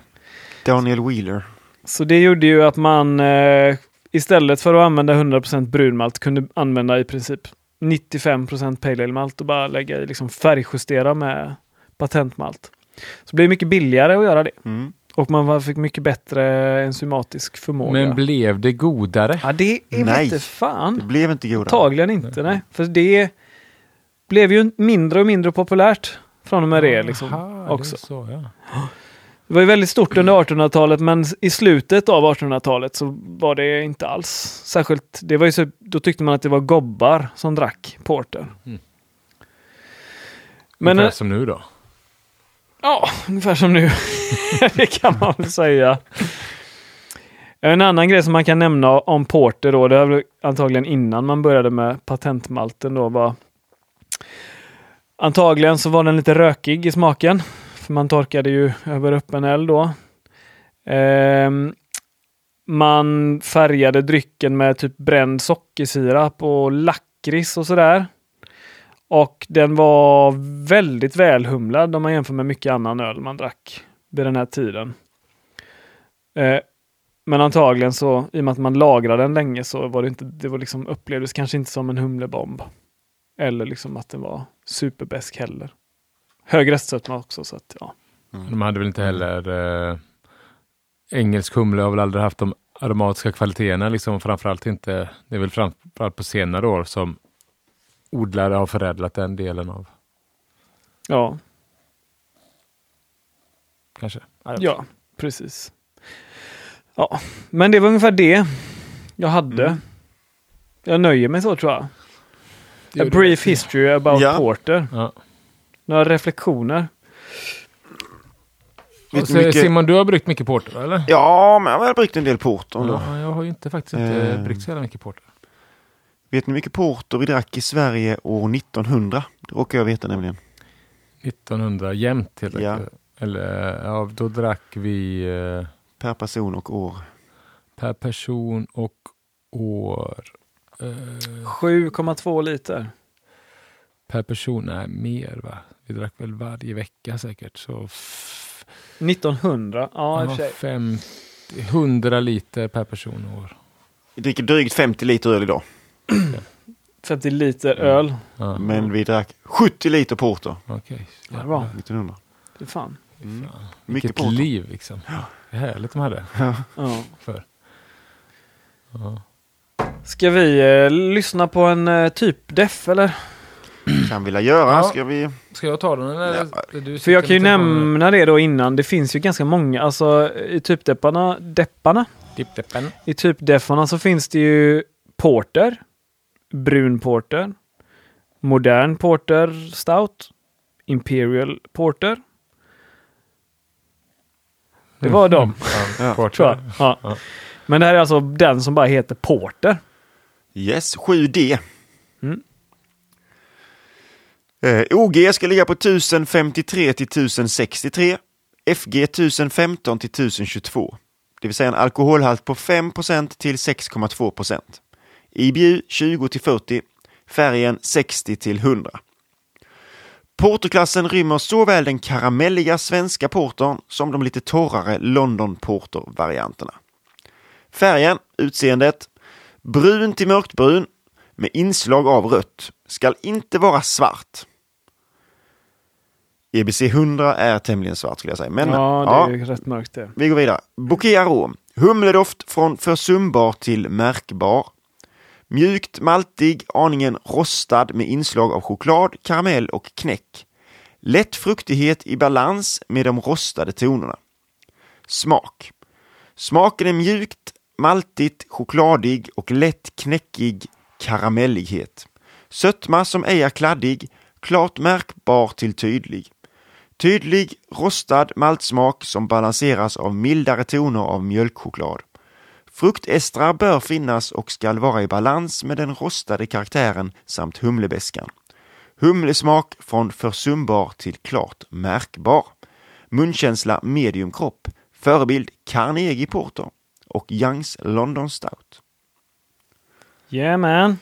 Daniel Wheeler. Så det gjorde ju att man eh, istället för att använda 100% brunmalt kunde använda i princip 95% pale ale malt och bara lägga i liksom färgjustera med patentmalt. Så det blev mycket billigare att göra det. Mm. Och man var- fick mycket bättre enzymatisk förmåga. Men blev det godare? ja, det är Nej. inte fan. Det blev inte godare. Antagligen inte, nej. För det blev ju mindre och mindre populärt från och med det liksom Aha, också. Det, så, ja. Det var ju väldigt stort under 1800-talet men i slutet av 1800-talet så var det inte alls särskilt. Det var ju så, då tyckte man att det var gobbar som drack porter. Mm. Men Ungefär eh, som nu då ja, ungefär som nu. det kan man väl säga. En annan grej som man kan nämna om porter då, det var antagligen innan man började med patentmalten då var Antagligen så var den lite rökig i smaken. För man torkade ju över öppen eld då. Ehm, man färgade drycken med typ bränd sockersirap och lakrits och sådär. Och den var väldigt välhumlad om man jämför med mycket annan öl man drack vid den här tiden. Eh, men antagligen så, i och med att man lagrade den länge så var det inte, det var liksom upplevdes kanske inte som en humlebomb. Eller liksom att den var superbäsk heller. Hög restsötma också så att ja. Mm. De hade väl inte heller eh, engelsk humle har väl aldrig haft de aromatiska kvaliteterna liksom framförallt inte. Det är väl framförallt på senare år som odlare har förädlat den delen av Ja, kanske. ja precis. Ja, men det var ungefär det jag hade. Mm. Jag nöjer mig så tror jag. A brief history about Ja. Porter. Ja. Några reflektioner? Så, mycket- Simon, du har bryggt mycket porter eller? Ja, men jag har bryggt en del porter. Ja, jag har ju inte faktiskt inte Eh. bryggt så jävla mycket porter. Vet ni hur mycket porter vi drack i Sverige år 1900? Det råkar jag veta nämligen. 1900 jämnt helt Ja. Eller ja, då drack vi eh, Per person och år. per person och år. Eh, 7,2 liter. per person, nej mer va? Vi drack väl varje vecka säkert. Så f- 1900? Ja, i och för sig. 50, 100 liter per person och år. Vi dricker drygt 50 liter öl idag. 50 liter öl. Ja, Men vi drack 70 liter porter okej. Ja, bra. 1900. Det är fan. Mycket Vilket porter. liv liksom. Det är härligt de hade Ja. förr. Ska vi eh, lyssna på en eh, typ def eller? Kan vilja göra. Ja. Ska vi... Ska jag ta den eller? Ja. Du För jag kan ju nämna det då innan. Det finns ju ganska många, alltså i typdepparna, depparna, Dipp-deppen. i typdeffarna så finns det ju porter, brun porter, modern porter stout, imperial porter. Det var dem, Ja. Porter. tror jag. Ja. Ja. Men det här är alltså den som bara heter porter. Yes, 7D. Mm. Eh, OG ska ligga på 1053 till 1063. FG 1015 till 1022. Det vill säga en alkoholhalt på 5% till 6,2 IBU 20 till 40. Färgen 60 till 100. Porterklassen rymmer såväl den karamelliga svenska portern som de lite torrare London Porter-varianterna. Färgen, utseendet, brun till mörkbrun med inslag av rött. Skall inte vara svart. EBC 100 är tämligen svart skulle jag säga. Men, Ja, det är rätt mörkt det. vi går vidare. Bouquet arom. Humledoft från försumbar till märkbar. Mjukt, maltig, aningen rostad med inslag av choklad, karamell och knäck. Lätt fruktighet i balans med de rostade tonerna. Smak. Smaken är mjukt, maltigt, chokladig och lätt knäckig karamellighet. Sötma som ej är kladdig, klart märkbar till tydlig. Tydlig, rostad maltsmak som balanseras av mildare toner av mjölkchoklad. Fruktestrar bör finnas och skall vara i balans med den rostade karaktären samt humlebäskan. Humlesmak från försumbar till klart märkbar. Munkänsla medium kropp. Förebild Carnegie Porter och Youngs London Stout. Yeah man.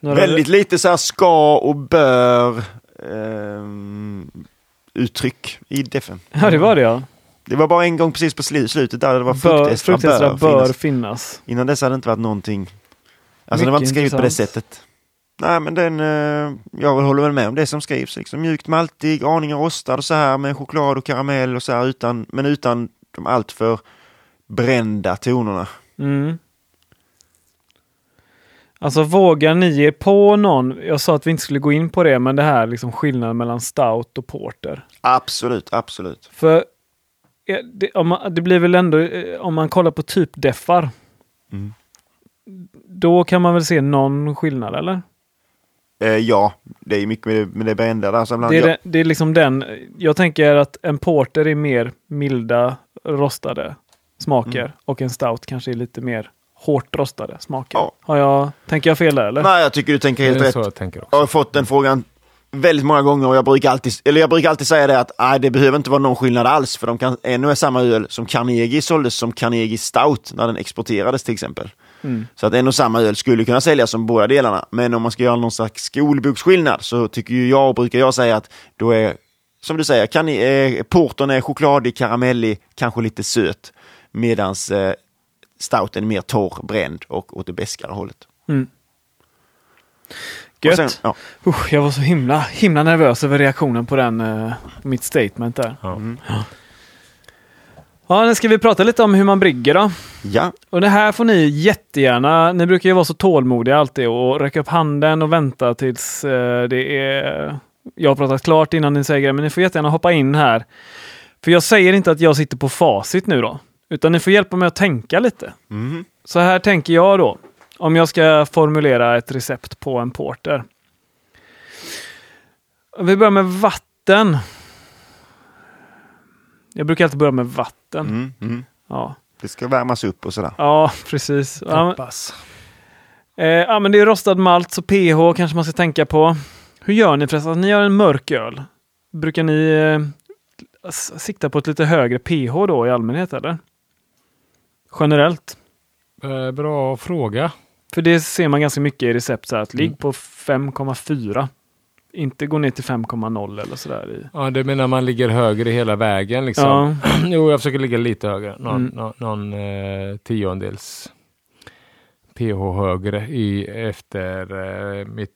Några- Väldigt lite så här ska och bör ehm, uttryck i defen. Ja, det var det ja. Det var bara en gång precis på slu- slutet där det var Bör, fruktestrar fruktestrar bör, bör finnas. finnas. Innan dess hade det inte varit någonting. Alltså det var inte Mycket skrivet på det sättet. Nej men den, eh, jag håller väl med om det som skrivs. Liksom mjukt maltig, aningen rostad och så här med choklad och karamell och så här utan, men utan de alltför brända tonerna. Mm. Alltså vågar ni ge på någon, jag sa att vi inte skulle gå in på det, men det här liksom skillnaden mellan stout och porter. Absolut, absolut. För det, om man, det blir väl ändå, eh, om man kollar på typdeffar, Mm. då kan man väl se någon skillnad eller? Eh, ja, det är mycket med det, med det brända där. Så ibland, Det är, ja, det, det är liksom den, jag tänker att en porter är mer milda, rostade smaker Mm. och en stout kanske är lite mer hårt rostade smaker. Ja. Har jag, tänker jag fel där eller? Nej, jag tycker du tänker Det helt är rätt. så jag tänker också. Jag har fått den frågan väldigt många gånger och jag brukar alltid, eller jag brukar alltid säga det att nej, det behöver inte vara någon skillnad alls för de kan ännu är samma öl som Carnegie såldes som Carnegie Stout när den exporterades till exempel. Mm. Så att en och samma öl skulle kunna säljas som båda delarna. Men om man ska göra någon slags skolboksskillnad så tycker ju jag och brukar jag säga att då är, som du säger, kan, eh, portern är chokladig, karamellig, kanske lite söt. Medans eh, stouten är mer torr, bränd och åt det beskare hållet. Mm. Och Gött. sen- ja. Usch, jag var så himla, himla nervös över reaktionen på den, eh, mitt statement där. Ja. Ja, nu ska vi prata lite om hur man brygger då. ja, Och det här får ni jättegärna, ni brukar ju vara så tålmodiga alltid och räcka upp handen och vänta tills eh, det är... Jag har pratat klart innan ni säger det, men ni får jättegärna hoppa in här. För jag säger inte att jag sitter på facit nu då, utan ni får hjälpa mig att tänka lite. mhm. Så här tänker jag då, om jag ska formulera ett recept på en porter. Vi börjar med vatten. Jag brukar alltid börja med vatten. Mm, mm. Ja. Det ska värmas upp och sådär. ja, precis. Ja, men- Hoppas. Eh, ja, men det är rostad malt, så pH kanske man ska tänka på. Hur gör ni förresten? Ni gör en mörk öl. Brukar ni eh, sikta på ett lite högre pH då i allmänhet eller? Generellt? Eh, bra fråga. För det ser man ganska mycket i recept, så här, att ligg Mm. på 5,4. Inte gå ner till 5,0 eller sådär. Ja, det menar man ligger högre hela vägen liksom. Ja, jo, jag försöker ligga lite högre. Någon, Mm. någon, någon eh, tiondels pH högre i efter eh, mitt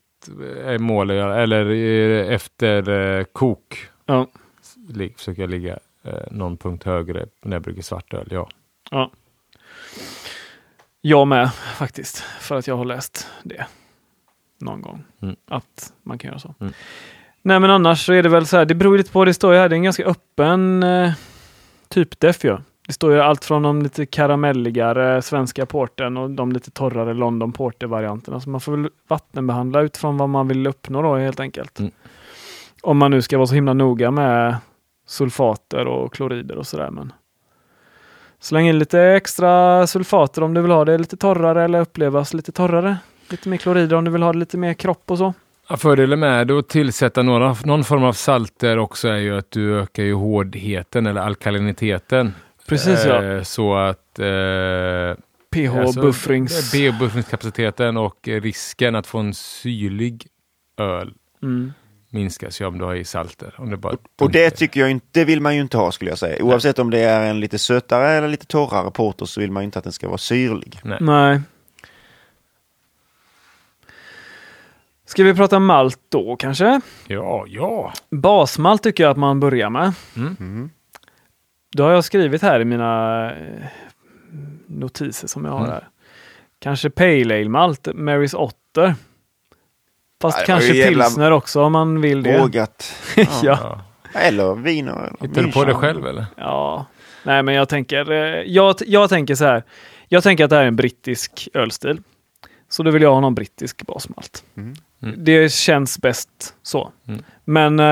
eh, mål, eller eh, efter eh, kok. ja. li, försöker jag ligga eh, någon punkt högre när jag brygger svartöl. Ja. Ja. Jag med faktiskt, för att jag har läst det någon gång. Mm. Att man kan göra så. Mm. Nej men annars så är det väl så här, det beror lite på, det står ju här, det är en ganska öppen eh, typ def ju. Det står ju allt från de lite karamelligare svenska porten och de lite torrare London Porter-varianterna. Så man får väl vattenbehandla utifrån vad man vill uppnå då helt enkelt. Mm. Om man nu ska vara så himla noga med sulfater och klorider och sådär. Men släng in lite extra sulfater om du vill ha det lite torrare eller upplevas lite torrare. Lite mer klorider om du vill ha det lite mer kropp och så. Ja, fördelen med att tillsätta några, någon form av salter också är ju att du ökar ju hårdheten eller alkaliniteten. Precis ja. Eh, så att eh, pH-buffrings... pH-buffringskapaciteten och risken att få en syrlig öl Mm. Minskas ju om du har i salter. Om det bara Och det tycker jag inte, det vill man ju inte ha skulle jag säga. Oavsett om det är en lite sötare eller lite torrare porter så vill man ju inte att den ska vara syrlig. Nej. Nej. Ska vi prata malt då kanske? Ja, ja. Basmalt tycker jag att man börjar med. Mm. Då har jag skrivit här i mina eh, notiser som jag har Mm. här. Kanske Pale Ale-malt, Marys Otter. Fast var kanske jävla- pilsner också om man vill det. Vågat. ja. ja. Eller. Eller Hittar du på det själv eller? ja. Nej men jag tänker, eh, jag, jag tänker så här. Jag tänker att det här är en brittisk ölstil. Så då vill jag ha någon brittisk basmalt. Mm. Mm. Det känns bäst så. Mm. Men eh,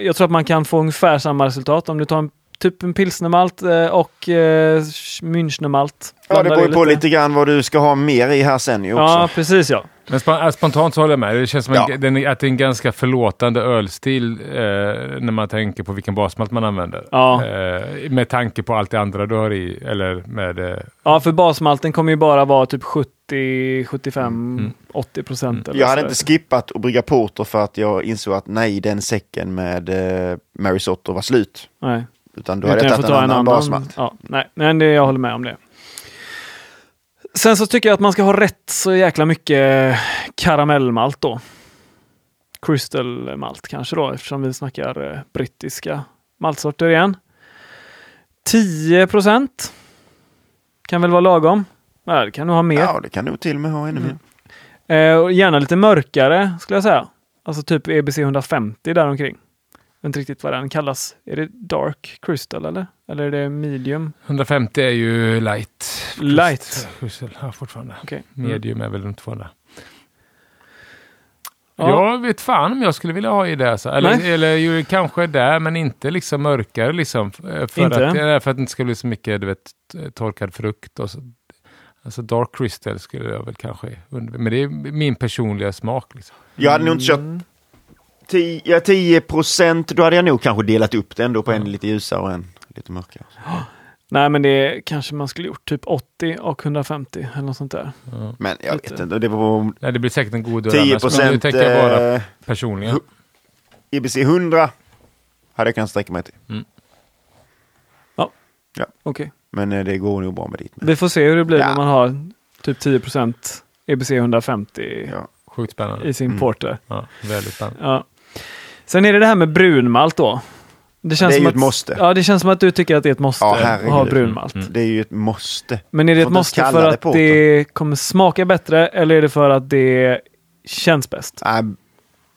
jag tror att man kan få ungefär samma resultat om du tar en, typ en pilsnermalt eh, och eh, Münchnermalt. Ja, det beror ju på lite grann vad du ska ha mer i här sen ju också. Ja, precis ja. Men sp- spontant så håller jag med. Det känns som Ja. en, att det är en ganska förlåtande ölstil eh, när man tänker på vilken basmalt man använder. Ja. Eh, med tanke på allt det andra du har i. Eller med... Eh, Ja, för basmalten kommer ju bara vara typ 70, 75, Mm. 80 procent. eller Jag hade inte skippat att brygga porter för att jag insåg att nej, den säcken med eh, Mary Sotter var slut. Nej. Utan då hade jag tagit en annan, basmalt. Ja, nej, men det, jag håller med om det. Sen så tycker jag att man ska ha rätt så jäkla mycket karamellmalt då. Crystal malt kanske då, eftersom vi snackar eh, brittiska maltsorter igen. 10 procent kan väl vara lagom. Ja, det kan nog ha mer. Ja, det kan nog till och med ha ännu Mm. mer. Eh, gärna lite mörkare skulle jag säga. Alltså typ EBC 150 däromkring. Jag vet inte riktigt vad den kallas. Är det Dark Crystal eller? Eller är det Medium? 150 är ju light. Light. Crystal, ja, fortfarande. Okej. Mm. Medium är väl runt 200. Ja. Jag vet fan om jag skulle vilja ha i det. Så. Eller, Nej. eller ju, kanske där, men inte liksom mörkare. Liksom, Eh, för, Inte? Att, eh, för att det inte ska bli så mycket du vet, torkad frukt. Och så. Alltså dark crystal skulle jag väl kanske undvika. Men det är min personliga smak. Liksom. Jag hade nog inte kört Mm. 10, ja, 10 procent, då hade jag nog kanske delat upp det ändå på en lite ljusare och en lite mörkare. Nej, men det kanske man skulle gjort typ 80 och 150 eller något sånt där. Ja. Men jag Lite. vet inte, det var Nej, det blir säkert en god öl. 10 annars, men procent Nu tänker jag bara eh, personligen. EBC 100 hade jag kunnat sträcka mig till. Okej. Men eh, det går nog bra med dit. Vi får se hur det blir Ja. när man har typ 10 procent EBC 150 Ja. Sjukt spännande. i sin Mm. porter. Ja, väldigt spännande. Ja. Sen är det det här med brunmalt då. Det, känns Det är som ju att, ett måste. Ja, det känns som att du tycker att det är ett måste Ja, att ha brunmalt. Mm. Det är ju ett måste. Men är det ett måste för det att porter. det kommer smaka bättre eller är det för att det känns bäst? Äh,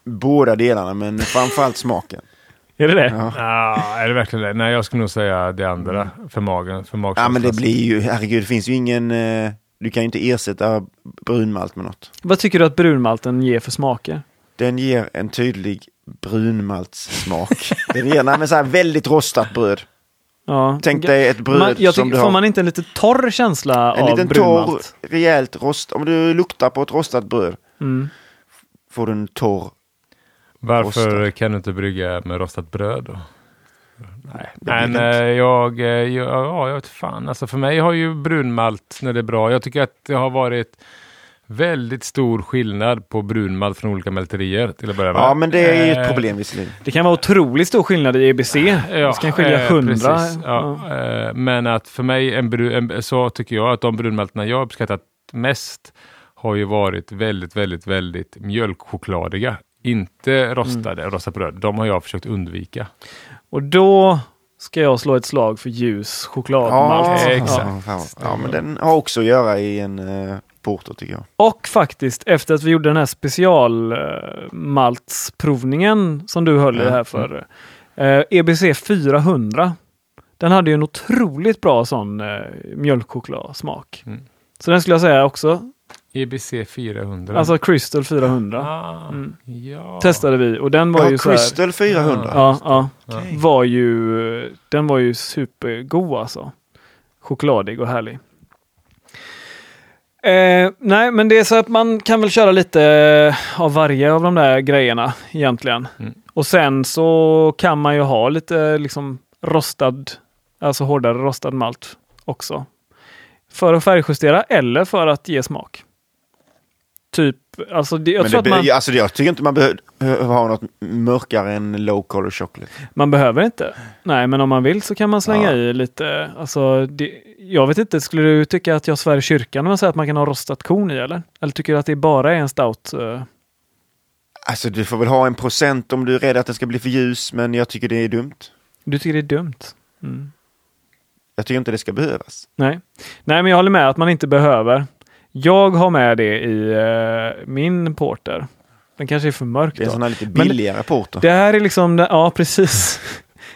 båda delarna, men framförallt smaken. Är det det? Ja. Ja, är det verkligen det? Nej, jag skulle nog säga det andra för magen. För Mm. ja, men det blir ju, herregud, det finns ju ingen, eh, du kan ju inte ersätta brunmalt med något. Vad tycker du att brunmalten ger för smaker? Den ger en tydlig brunmaltssmak. Den ger nej, men så här väldigt rostat bröd. Ja. Tänk dig ett bröd man, jag som tycker, du Får har. man inte en lite torr känsla en av liten brunmalt? torr, rejält rost. Om du luktar på ett rostat bröd Mm. får du en torr. Varför Rostad. kan du inte brygga med rostat bröd då? Nej, men eh, jag, eh, jag, ja, jag vet fan. Alltså för mig har ju brunmalt när det är bra. Jag tycker att det har varit väldigt stor skillnad på brunmalt från olika mälterier till att börja med. Ja, men det är ju ett Eh, problem visserligen. Det kan vara otroligt stor skillnad i EBC. Ja, det kan skilja eh, hundra. precis. Ja, eh, men att för mig en bru, en, så tycker jag att de brunmalterna jag har uppskattat mest har ju varit väldigt, väldigt, väldigt mjölkchokladiga. Inte rostade, Mm. rostat bröd. De har jag försökt undvika. Och då ska jag slå ett slag för ljus chokladmalt. Ja, exakt. Ja, ja, men den har också att göra i en porter tycker jag. Och faktiskt efter att vi gjorde den här specialmaltsprovningen som du höll i Ja. här för. Eh, EBC 400. Den hade ju en otroligt bra sån eh, mjölkchokladsmak. Mm. Så den skulle jag säga också. EBC 400. Alltså Crystal 400. ah, Mm. ja. Testade vi och den var Ja, ju så här, Crystal 400. Ja, ja. Okej. Var ju, den var ju supergod alltså. Chokladig och härlig. Eh, nej, men det är så att man kan väl köra lite eh, av varje av de där grejerna egentligen. Mm. Och sen så kan man ju ha lite liksom rostad, alltså hårdare rostad malt också. För att färgjustera eller för att ge smak. Typ, alltså det, jag Men tror det, att man... alltså, jag tycker inte man behöver ha något mörkare än low color chocolate. Man behöver inte. Nej, men om man vill så kan man slänga Ja. i lite. Alltså, det, jag vet inte, skulle du tycka att jag svär i kyrkan när man säger att man kan ha rostat korn i eller? Eller tycker du att det bara är en stout? eh? Alltså du får väl ha en procent om du är rädd att den ska bli för ljus, men jag tycker det är dumt. Du tycker det är dumt? Mm. Jag tycker inte det ska behövas. Nej. Nej, men jag håller med att man inte behöver. Jag har med det i eh, min porter. Den kanske är för mörk Det är en sån här lite billigare porter. Det här är liksom, ja precis.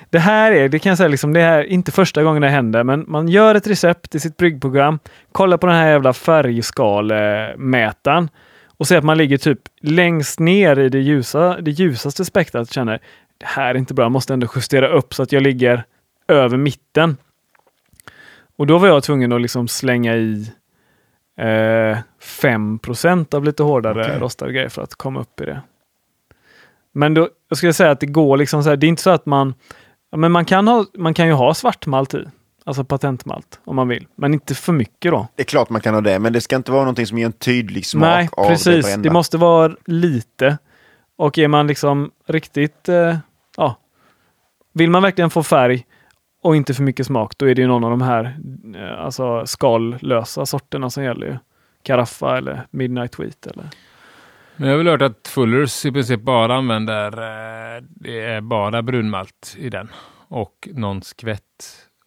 Det här är, det kan jag säga, liksom, det är inte första gången det händer, men man gör ett recept i sitt bryggprogram, kollar på den här jävla färgskalemätaren och ser att man ligger typ längst ner i det, ljusa, det ljusaste spektrat känner det här är inte bra, jag måste ändå justera upp så att jag ligger över mitten. Och då var jag tvungen att liksom slänga i eh, 5 av lite hårdare Okej. rostade grejer för att komma upp i det. Men då, jag skulle säga att det går liksom så här, det är inte så att man, men man kan, ha, man kan ju ha svartmalt i, alltså patentmalt om man vill, men inte för mycket då. Det är klart man kan ha det, men det ska inte vara någonting som ger en tydlig smak Nej, av det precis. brända. Det måste vara lite. Och är man liksom riktigt, eh, ja, vill man verkligen få färg och inte för mycket smak, då är det ju någon av de här eh, alltså skallösa sorterna som gäller ju. Caraffa eller Midnight Wheat eller Men jag har väl hört att Fullers i princip bara använder, eh, det är bara brunmalt i den. Och någon skvätt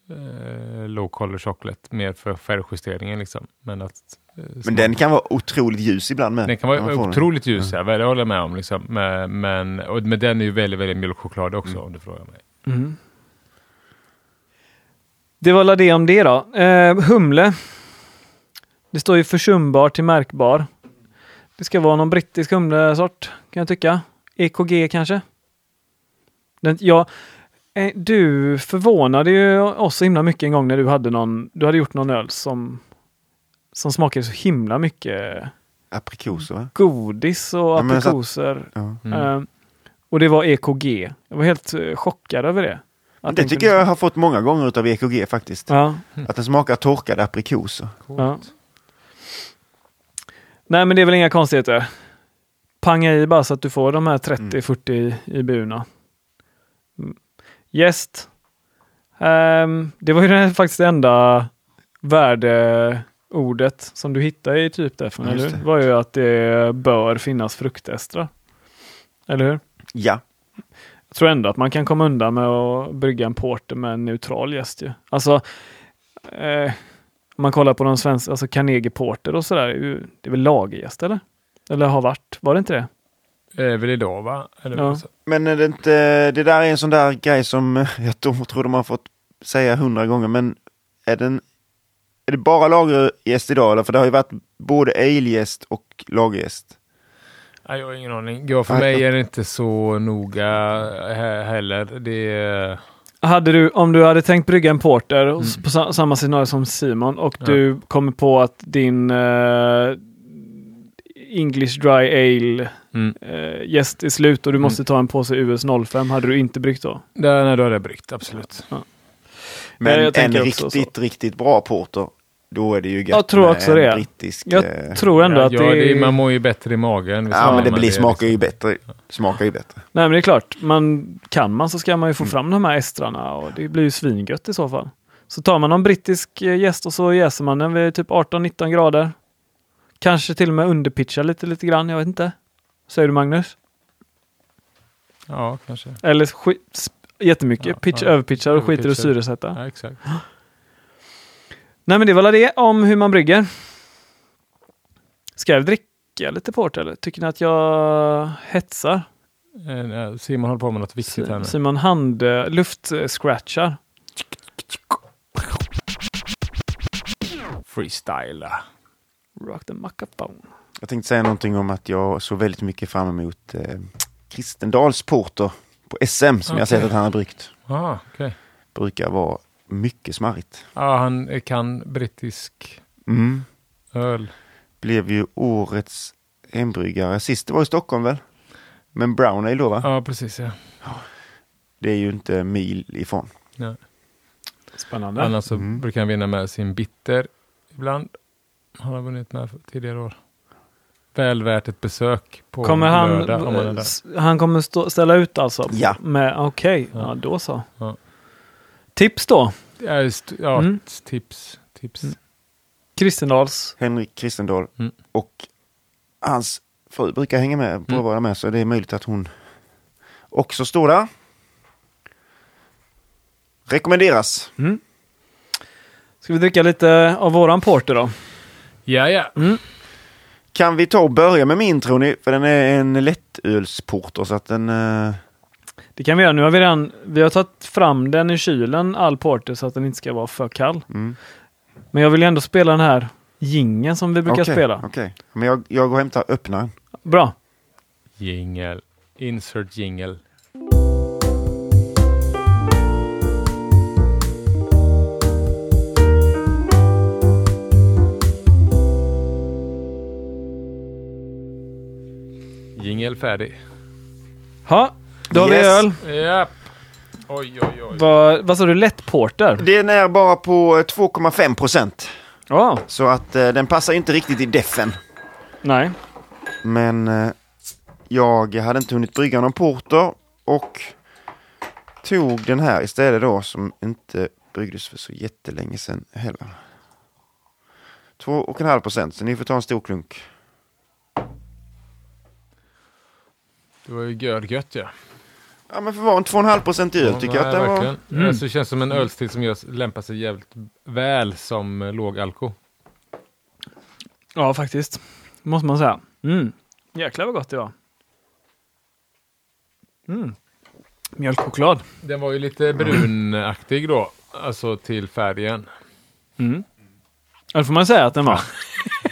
eh, low color chocolate, mer för färgjusteringen liksom. Men att... Eh, Men den kan vara otroligt ljus ibland med. den kan vara får den. otroligt ljus, ja. det håller jag med om. Liksom. Men, men, och, men den är ju väldigt, väldigt mjölkchoklad också om du frågar mig. Mm. Det var väl det om det då. Eh, humle. Det står ju försumbar till märkbar. Det ska vara någon brittisk humlesort kan jag tycka. EKG kanske? Den, ja, eh, du förvånade ju oss så himla mycket en gång när du hade någon, du hade gjort någon öl som, som smakade så himla mycket Aprikoser va? godis och Ja, men så- aprikoser. Ja. Mm. Eh, och det var EKG. Jag var helt eh, chockad över det. Att Det tycker jag har fått många gånger utav EKG faktiskt. Ja, Att den smakar torkade aprikoser. ja. Nej, men det är väl inga konstigheter. Panga i bara så att du får de här 30-40 i, i burna. Mm. Jäst. Ehm, det var ju den, faktiskt det enda värdeordet som du hittade i typ Ja, eller hur? det. var ju att det bör finnas fruktestrar. Eller hur? Ja, tror ändå att man kan komma undan med att brygga en porter med en neutral jäst ju. Alltså, eh, om man kollar på de svenska, alltså Carnegie Porter och sådär, det är det väl lagerjäst eller? Eller har varit, var det inte det? Är väl idag va? Eller Ja. men är det, inte, det där är en sån där grej som jag tror, de har fått säga hundra gånger, men är, den, är det bara lagerjäst idag? Eller? För det har ju varit både alegäst och lagerjäst. Nej, jag har ingen aning. Ja, för Nej, mig är det inte så noga he- heller. Det. Hade du, om du hade tänkt brygga en porter s- på sa, samma scenario som Simon och Ja. du kommer på att din eh, English Dry Ale Mm. eh, jäst är slut och du måste ta en påse US 05, hade du inte bryggt då? Där, nej, då hade jag bryggt, absolut. Nej, Men jag en riktigt, riktigt bra porter, då är det ju gött Jag tror också det. brittisk... Jag eh, tror ändå ja, att ja, det, det, man mår ju bättre i magen. Ja, men det blir, är smakar ju bättre. Smakar ju bättre. Nej men det är klart, man, kan man så ska man ju få Mm. fram de här estrarna och det blir ju svingött i så fall. Så tar man någon brittisk eh, jäst och så jäser man den vid typ 18-19 grader. Kanske till och med underpitchar lite, lite grann, jag vet inte. Säger du Magnus? Ja, kanske. Eller Jättemycket. Ja, Pitch, ja. överpitchar och skiter i att syresätta. Ja, exakt. Nej men det var väl det om hur man brygger. Ska jag dricka lite porter eller? Tycker ni att jag hetsar? Eh, Simon håller på med något viktigt här nu. Simon hand eh, luftscratchar. Freestyle. Rock the microphone. Jag tänkte säga någonting om att jag såg väldigt mycket fram emot eh, Kristendals porter på SM som jag Okej. sett att han har bryggt. Ah, okej. Brukar vara mycket smarrigt. Ja, han kan brittisk Mm. öl. Blev ju årets hembryggare. Sist det var i Stockholm väl? Men Brown Ale då va? Ja, precis ja. Det är ju inte mil ifrån. Spännande. Annars så Mm. brukar han vinna med sin bitter ibland. Han har vunnit med tidigare år. Väl värt ett besök på Kommer han, lördag om man är där. s- han kommer stå, ställa ut alltså? Ja. Okej, Ja. ja. då så. Ja. Tips då? Ja, just, ja Mm. tips. tips. Mm. Kristendals. Henrik Kristendal Mm. och hans fru brukar hänga med på Mm. att vara med så det är möjligt att hon också står där. Rekommenderas. Mm. Ska vi dricka lite av våran porter då? Ja, ja. Kan vi ta och börja med min tror ni? För den är en lättölsporter så att den... eh, Det kan vi göra. Nu har vi redan vi har tagit fram den i kylen, all porter, så att den inte ska vara för kall. Mm. Men jag vill ju ändå spela den här gingen som vi brukar Okej, spela. Okej, men jag, jag går och hämtar öppnaren. Bra. Jingel. Insert jingle. Jingel färdig. Ha, då har Yes. vi öl. Japp. Oj, oj, oj. Vad, vad sa du? Lättporter? Den är bara på eh, 2,5 procent. Ja. Så att eh, den passar inte riktigt i deffen. Nej. Men eh, jag hade inte hunnit brygga någon porter och tog den här istället då som inte bryggdes för så jättelänge sedan heller. 2,5 procent, så ni får ta en stor klunk. Det var ju gött ja. Ja men för att vara en 2,5 procent öl tycker jag att den var... Mm. Alltså, det känns som en ölstil som gör, lämpar sig jävligt väl som eh, låg alko. Ja, faktiskt. Måste man säga. Mm. Jäklar vad gott det var. Mm. Mjölkchoklad. Den var ju lite brunaktig då, alltså till färgen. Mm. Ja, det får man säga att den var.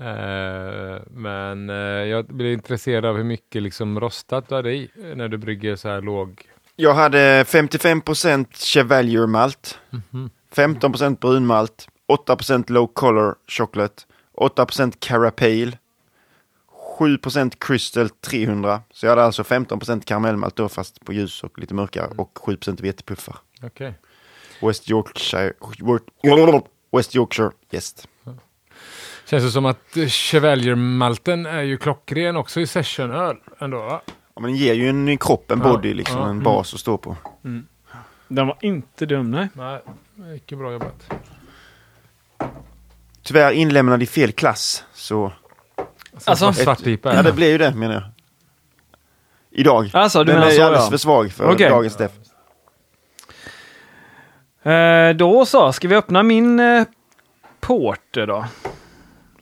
Eh, men eh, jag blir intresserad av hur mycket liksom rostat du hade i eh, när du brygger så här låg. Jag hade 55 procent Chevalier malt, Mhm. 15 procent brunmalt, 8 procent low color chocolate, 8 procent Carapale, 7 procent Crystal 300. Så jag hade alltså 15 procent karamellmalt då fast på ljus och lite mörkare och 7 procent vetepuffar. Okej. West Yorkshire, West Yorkshire jäst. Känns det som att Chevalier-malten är ju klockren också i sessionöl ändå va? Ja, men den ger ju en kropp, en Ja, body, liksom, ja, en bas att stå på. Den var inte dum, nej. Nej, mycket bra jobbat. Tyvärr inlämnad i fel klass, så Alltså- svartpipa. ja, det blir ju det menar jag. Idag. Alltså, du den menar är så, alldeles ja. för svag för Okej. dagens def. Eh, då så, ska vi öppna min eh, porter då?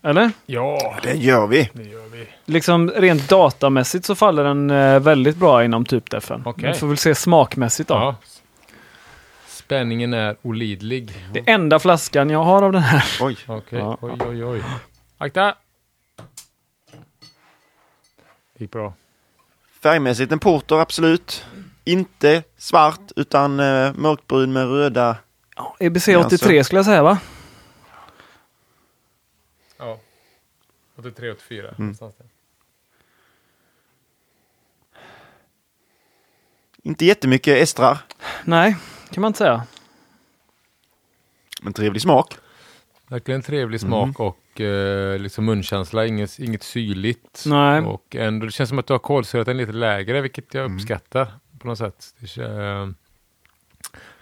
Eller? Ja, Det gör vi. det gör vi. Liksom rent datamässigt så faller den eh, väldigt bra inom typdefen. Okej. Vi får väl se smakmässigt då. Ja. Spänningen är olidlig. Det enda flaskan jag har av den här. Oj. Okej, Ja. oj, oj, oj. Akta! Gick bra. Färgmässigt en porter, absolut. Inte svart, utan eh, mörkbrun med röda. EBC Ja, 83 skulle jag säga va? Ja. 83, 84. Mm. någonstans där. Inte jättemycket estrar, Nej, kan man inte säga. men trevlig smak. Verkligen trevlig Mm. smak och eh, liksom munkänsla. Inget, inget syrligt. Nej. Och ändå, det känns som att du har kolsyrat den lite lägre, vilket jag Mm. uppskattar på något sätt. Det känns, eh,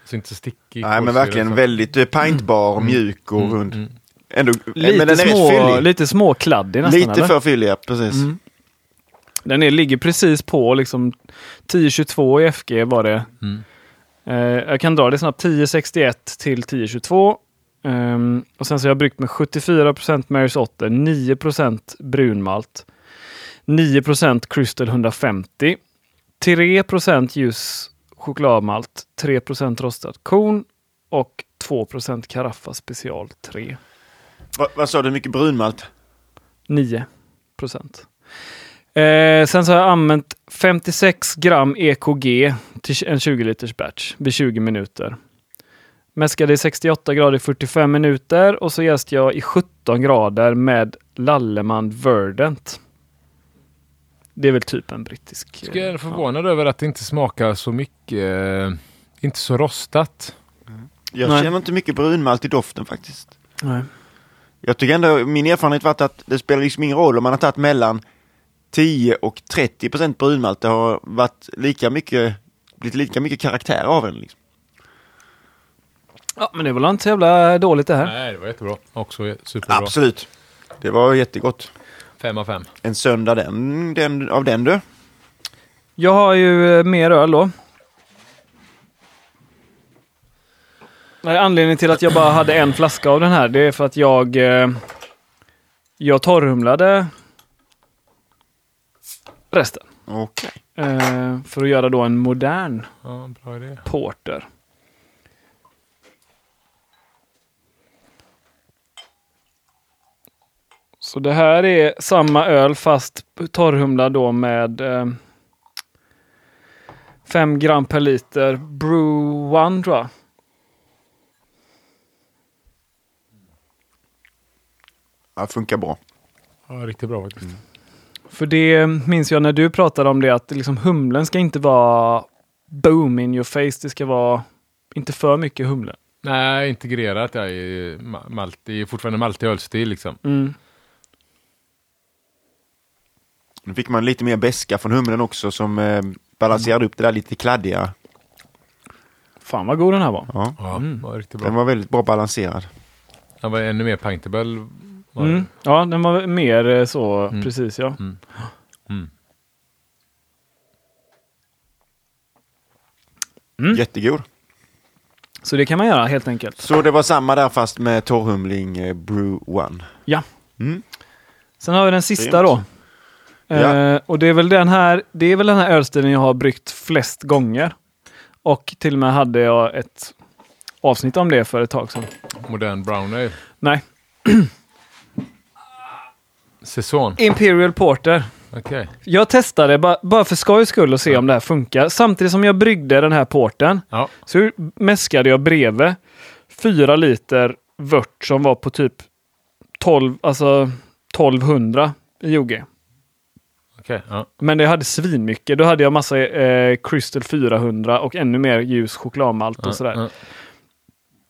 så inte så stickig Nej, men verkligen väldigt eh, pintbar, mjuk och Mm, rund. Ändå, Lite, men den är rätt små, lite småkladdig nästan Lite eller? för fyllig, ja, precis. Mm. Den är, ligger precis på liksom 1022 i FG var det. Mm. Eh, jag kan dra det snabbt. 1061 till 1022. Um, och sen så har jag bryggt med 74 Marys Otter, 9% brunmalt, 9% Crystal 150, 3% ljus chokladmalt, 3% rostat korn och 2% Caraffa special 3. Va, vad sa du, mycket brunmalt? 9 procent. Eh, sen så har jag använt 56 gram EKG till en 20 liters batch vid 20 minuter. Mäskade i 68 grader i 45 minuter och så jäste jag i 17 grader med Lalleman Verdant. Det är väl typ en brittisk... Jag är eh, förvånad över att det inte smakar så mycket, eh, inte så rostat. Jag Nej. känner inte mycket brunmalt i doften faktiskt. Nej. Jag tycker ändå, min erfarenhet varit att det spelar liksom ingen roll om man har tagit mellan 10 och 30 procent brunmalt. Det har varit lika mycket, blivit lika mycket karaktär av den. Liksom. Ja, men det var väl inte så jävla dåligt det här. Nej, det var jättebra. Också superbra. Absolut. Det var jättegott. Fem av fem. En söndag den, den, av den du. Jag har ju eh, mer öl då. Nej, Anledningen till att jag bara hade en flaska av den här, det är för att jag eh, jag torrhumlade resten. Okej. Eh, för att göra då en modern Ja, bra idé. porter. Så det här är samma öl fast torrhumlad då med eh, 5 gram per liter Brew One tror jag. Ja, funkar bra. Ja, riktigt bra faktiskt. För det minns jag när du pratade om det att liksom humlen ska inte vara boom in your face. Det ska vara inte för mycket humle. Nej, integrerat ja, i ma- malt. Det är fortfarande maltig ölstil liksom. Mm. Nu fick man lite mer beska från humlen också som eh, balanserade upp det där lite kladdiga. Fan vad god den här var. Ja. Ja, Mm. var riktigt Den bra. var väldigt bra balanserad. Den var ännu mer paintable. Mm. Ja, den var mer eh, så, Mm. precis ja. Mm. Mm. Mm. Jättegod. Så det kan man göra helt enkelt. Så det var samma där fast med torrhumling eh, Brew One. Ja. Mm. Sen har vi den sista då. Grymt. Ja. Eh, och det är väl den här, det är väl den här ölstilen jag har bryggt flest gånger. Och till och med hade jag ett avsnitt om det för ett tag sedan. Modern brown ale. Nej, Säsong. Imperial Porter. Okej. Jag testade ba- bara för skojs skull och se om det här funkar. Samtidigt som jag bryggde den här porten Ja. så mäskade jag bredvid fyra liter vört som var på typ 12, alltså 1200 i OG. Okej. Ja. Men det hade svinmycket. Då hade jag massa eh, Crystal 400 och ännu mer ljus chokladmalt och Ja, sådär. ja.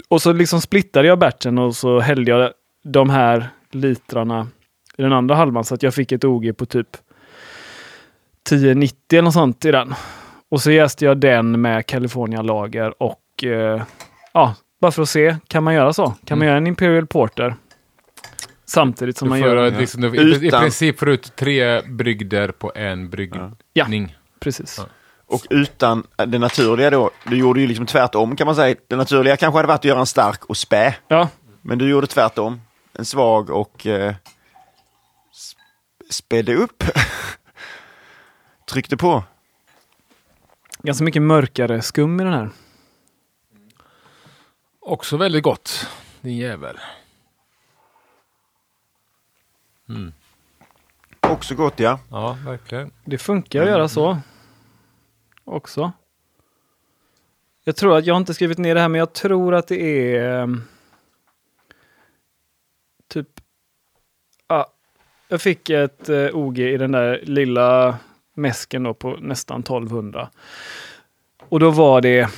Och så liksom splittade jag batchen och så hällde jag de här litrarna i den andra halvan så att jag fick ett OG på typ 1090 eller något sånt i den. Och så jäste jag den med California Lager och eh, ja, bara för att se, kan man göra så? Kan man Mm. göra en Imperial Porter? Samtidigt som man gör... eh, liksom, du, i, I princip får du ut tre brygder på en bryggning. Precis. Ja. Och utan det naturliga då, du gjorde ju liksom tvärtom kan man säga. Det naturliga kanske hade varit att göra en stark och spä. Ja, Men du gjorde tvärtom. En svag och eh, spädde upp. Tryckte på. ganska mycket mörkare skum i den här. Också väldigt gott. Din jävel. Mm. Också gott ja. Ja, verkligen. Det funkar att göra så. Också. Jag tror att jag har inte skrivit ner det här, men jag tror att det är ehm, typ. Ja, jag fick ett eh, OG i den där lilla mäsken då på nästan 1200. Och då var det.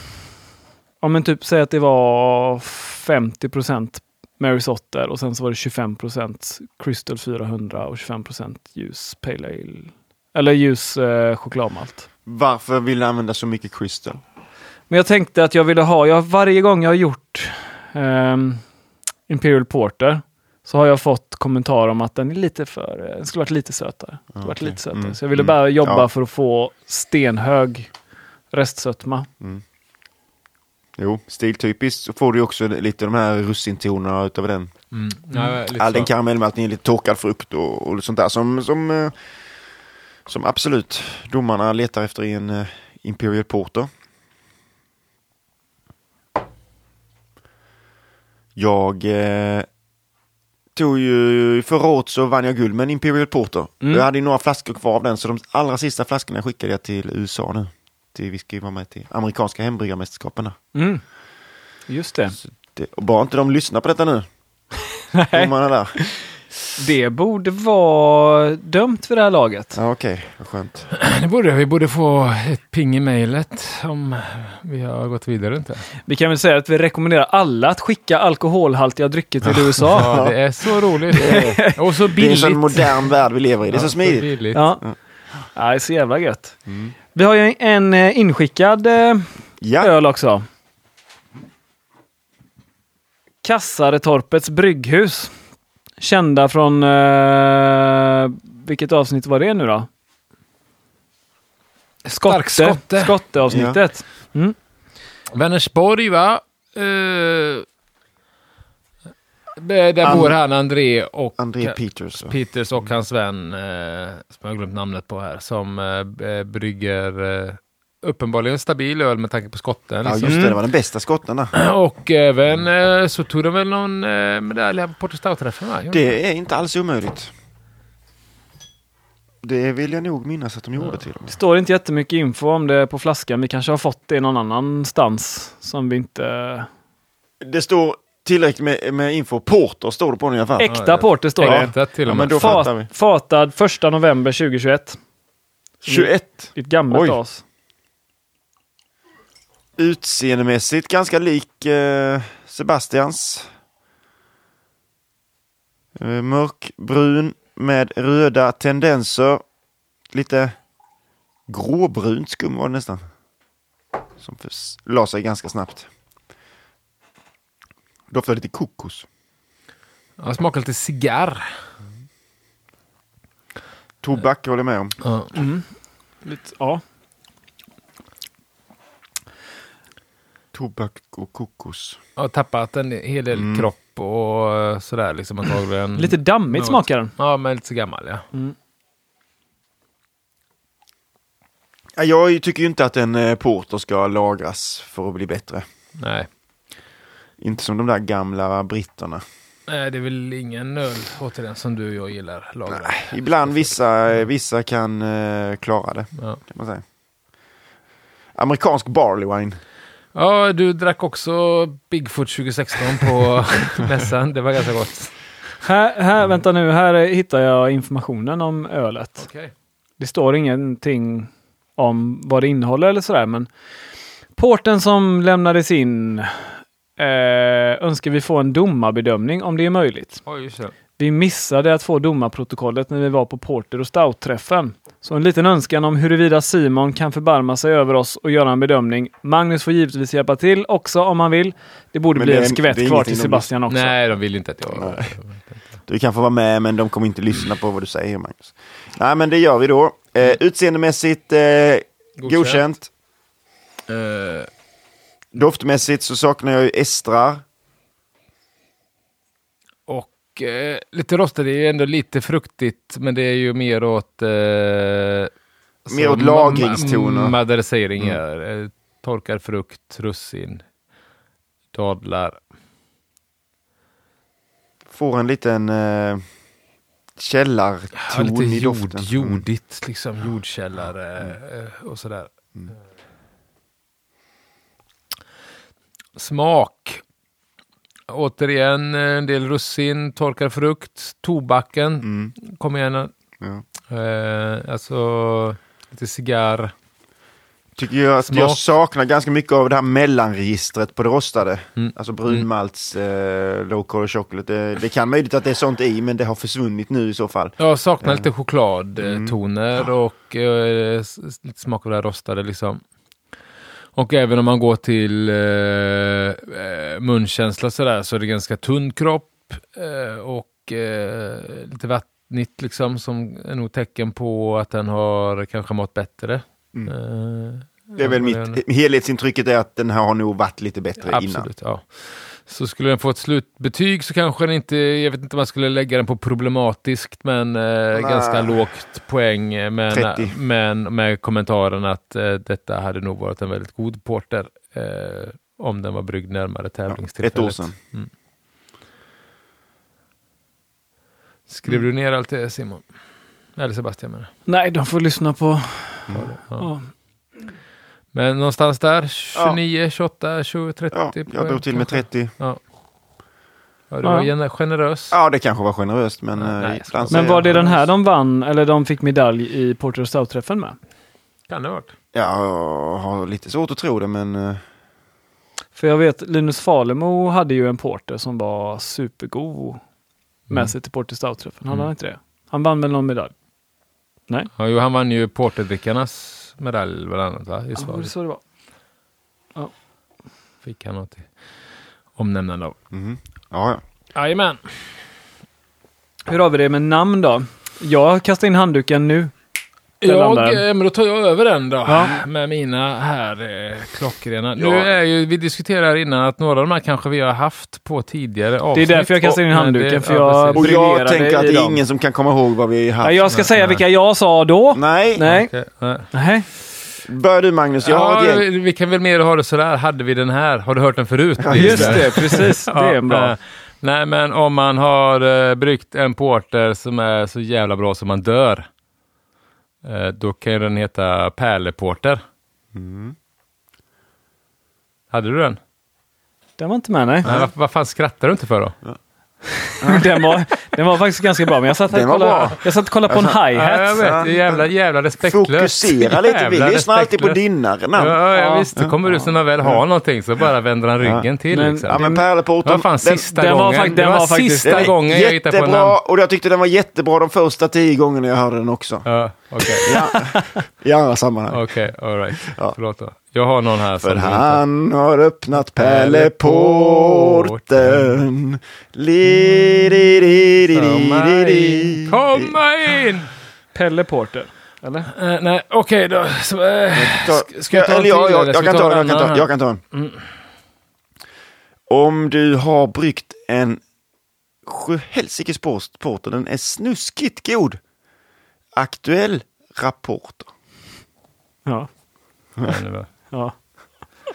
Ja, men typ säg att det var 50 procent Mary's Otter och sen så var det 25 procent Crystal 400 och 25 procent ljus Pale Ale. Eller ljus eh, chokladmalt. Varför vill du använda så mycket crystal? Men jag tänkte att jag ville ha, jag, varje gång jag har gjort ehm, Imperial Porter så har jag fått kommentarer om att den är lite för, eh, den skulle varit lite sötare. Ja, varit okej. lite sötare. Mm, Så jag ville mm. bara jobba Ja. för att få stenhög restsötma. Jo, stiltypiskt så får du också lite de här russintonerna utav den. Mm. Ja, All den karamellmaltningen, lite torkad frukt och, och sånt där som, som, eh, som absolut domarna letar efter i en eh, Imperial Porter. Jag eh, tog ju, förra året så vann jag guld med en Imperial Porter. Mm. Jag hade ju några flaskor kvar av den så de allra sista flaskorna skickade jag till USA nu. Till, vi ska ju vara med till amerikanska hembryggarmästerskapen. Mm. Just det. Det. Och bara inte de lyssnar på detta nu. Domarna där. Det borde vara dömt för det här laget. Ja, okej, vad skönt. Det borde, vi borde få ett ping i mejlet om vi har gått vidare inte. Vi kan väl säga att vi rekommenderar alla att skicka alkoholhaltiga drycker till USA. Ja, det är så roligt. Och så Det är en billigt. sån modern värld vi lever i. Det är så smidigt. billigt. Ja. Ja. ja, det är så jävla gött. Mm. Vi har ju en eh, inskickad eh, Ja, öl också. Kassaretorpets brygghus. Kända från... Eh, vilket avsnitt var det nu då? Skotte. skotte. Skotte-avsnittet. Mm. Vänersborg va? Uh, där bor han André och André Peters. Peters och hans vän, eh, som jag har glömt namnet på här, som eh, brygger uppenbarligen stabil öl med tanke på skotten. Ja, Liksom. just det. Det var den bästa skotten där. Och även eh, så tog de väl någon eh, medalj på Porto Stout-träffen va? Det är inte alls omöjligt. Det vill jag nog minnas att de gjorde till och Det med. står inte jättemycket info om det på flaskan. Vi kanske har fått det någon annanstans som vi inte... Det står tillräckligt med, med info. Porter står det på den i alla fall. Äkta ja. porter står det. Äkta till Ja, och men med. vi. Fat, fatad 1 november 2021. 21. Det är ett gammalt Oj. as. Utseendemässigt ganska lik eh, Sebastians. Eh, mörkbrun med röda tendenser. Lite gråbrunt skum var det nästan. Som la sig ganska snabbt. Doftar lite kokos. Ja, smakar lite cigarr. Tobak håller jag med om. Mm. Lite, ja. Tobak och kokos. har tappat en hel del Mm. kropp och eh, sådär liksom antagligen. Lite dammigt Något. smakar den. Ja, men lite så gammal ja. Ja, Jag tycker ju inte att en eh, porter ska lagras för att bli bättre. Nej. Inte som de där gamla britterna. Nej, det är väl ingen öl återigen som du och jag gillar lagra. Nej, ibland vissa, vissa kan eh, klara det, Ja. kan man säga. Amerikansk barley wine. Ja, du drack också Bigfoot 2016 på mässan. Det var ganska gott. Här, här, vänta nu, här hittar jag informationen om ölet. Okej. Det står ingenting om vad det innehåller eller sådär, men porten som lämnades in eh, önskar vi få en domarbedömning om det är möjligt. Det. Vi missade att få domarprotokollet när vi var på Porter och Stout-träffen. Så en liten önskan om huruvida Simon kan förbarma sig över oss och göra en bedömning. Magnus får givetvis hjälpa till också om han vill. Det borde Men bli det en är- skvätt det är kvar till de- Sebastian också. Nej, de vill inte att jag... Nej. Du kan få vara med men de kommer inte lyssna på vad du säger Magnus. Nej men det gör vi då. Eh, utseendemässigt eh, godkänt. Eh, Doftmässigt så saknar jag ju estrar. Och eh, lite rostat, det är ju ändå lite fruktigt, men det är ju mer åt... Eh, Mer åt lagringstoner. Maderisering, Mm. ja. Eh, torkad frukt, russin, dadlar. Får en liten eh, Ja, källarton lite i jord, doften. Mm. jordigt, liksom jordkällare eh, och sådär. Mm. Smak. Återigen eh, en del russin, torkad frukt, tobaken. Mm. Kom igen. Ja. Eh, alltså lite cigarr. Tycker jag att Smak. jag saknar ganska mycket av det här mellanregistret på det rostade. Mm. Alltså brunmalts, eh, low color chocolate. Det, det kan möjligt att det är sånt i men det har försvunnit nu i så fall. Jag saknar Eh. lite chokladtoner och eh, lite smak av det här rostade liksom. Och även om man går till eh, eh, munkänsla sådär så är det ganska tunn kropp eh, och eh, lite vattnigt liksom som är nog tecken på att den har kanske mått bättre. Mm. Eh, Det är väl mitt helhetsintrycket är att den här har nog varit lite bättre innan. Absolut, ja. Så skulle den få ett slutbetyg så kanske den inte, jag vet inte om man skulle lägga den på problematiskt, men eh, ganska lågt poäng. eh, Men, 30. men med kommentaren att eh, detta hade nog varit en väldigt god porter eh, om den var bryggd närmare Ett tävlingstillfället. år sedan. Skrev du ner allt det Simon? Eller Sebastian menar Nej, de får lyssna på... jag. ja. Ja. Men någonstans där, 29, 28, 20, 30 Ja, jag drog till med kanske. 30. Ja, du var Ja. gener- generös. Ja, det kanske var generöst, men... Ja, eh, nej, Men var det den här de vann, eller de fick medalj i Porter och Stout-träffen med? Kan det ha varit. Ja, jag har lite svårt att tro det, men... eh, För jag vet, Linus Falemo hade ju en Porter som var supergod med Mm. sig till Porter Stout-träffen. Han Mm. hade inte det? Han vann väl någon medalj? Nej? Ja, jo, han vann ju Porterdrickarnas medalj bland annat. Va? I Ja, det är så det var. fick han något omnämnande av. mhm. Ja, ja. Jajamän. Hur har vi det med namn då? Jag kastar in handduken nu. Jag, eh, men då tar jag över den då. Ja. Med mina här eh, klockrena. Ja. Nu är ju, vi diskuterar innan att några av de här kanske vi har haft på tidigare Det är avsnitt. därför jag kastar in handduken, det- för ja, jag-. Och jag tänker att det är dem. ingen som kan komma ihåg vad vi har haft. Ja, jag ska nej, säga vilka jag sa då. Nej. Nej. Okej, nej. Nej. Börjar du Magnus? Jag har Ja, ett gäng. vi kan väl mer ha det sådär. Hade vi den här? Har du hört den förut? Ja, Just det, precis. Det är en bra. eh, Nej, men om man har uh, bryggt en porter som är så jävla bra som man dör. Eh, då kan ju den heta Pärleporter. Mm. Hade du den? Den var inte med, nej. Nej, vad, vad fan skrattar du inte för då? Den var, den var faktiskt ganska bra, men jag satt Den och var kollade, jag satt och kollade på en Ja, jag hi-hat. vet. Det är jävla, jävla respektlöst. Fokusera lite. Vi lyssnar alltid på dina. Ja, ja, visst. Det kommer du så när väl har någonting så bara vänder han ryggen till. Men- liksom. Ja, men Pärleporten. Vad fan, den- sista den var gången. fakt- det den var, var faktiskt- sista den gången jag hittade på en namn. och jag tyckte den var jättebra de första tio gångerna jag hörde den också. Ja, okej. Ja, I andra sammanhang. Okej, alright. Ja. Förlåt då. Jag har någon här För som du inte... han har öppnat Pärleporten. Komma in! Pelle Porter. Eller? Eh, nej, okej då. Så, Ta- ska, ska jag ta en till jag, jag, jag, kan ta en jag, kan ta, jag kan ta den. Mm. Om du har bryggt en sjuhelsikes porter, den är snuskigt god. Aktuell rapport. Ja. Ja.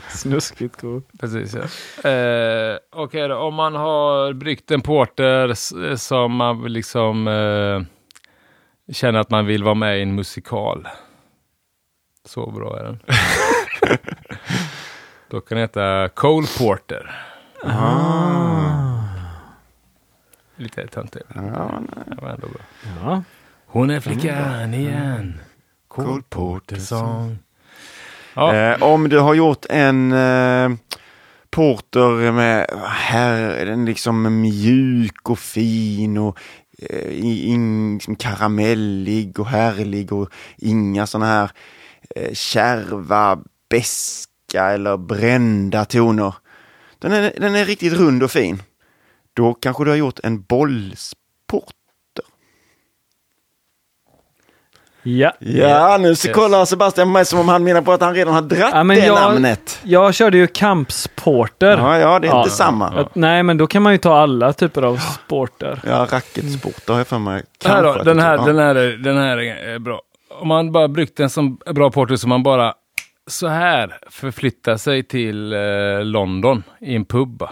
Snuskigt god. Precis, ja. Eh, Okej då, om man har bryggt en porter som man liksom eh, känner att man vill vara med i en musikal. Så bra är den. Då kan den heta Cole Porter. Lite töntigt. Ja, var ändå bra. Ja. Hon är flickan igen. Cole Cole Porter. Ja, Eh, om du har gjort en eh, porter med, här, den liksom mjuk och fin och eh, in, liksom karamellig och härlig och inga sådana här eh, kärva, beska eller brända toner. Den är, den är riktigt rund och fin. Då kanske du har gjort en bollsport. Ja. Ja, nu så Yes. kollar Sebastian på mig som om han menar på att han redan har dratt Ja, men det jag- namnet. Jag körde ju kampsporter. Ja, ja, det är Ja. inte samma. Att, nej, men då kan man ju ta alla typer av sporter. Ja, racketsport har jag för mig. här då, Kanske den, här, den, här, är- den här är bra. Om man bara bryggt en som bra porter så man bara så här förflyttar sig till eh, London i en pub. bara.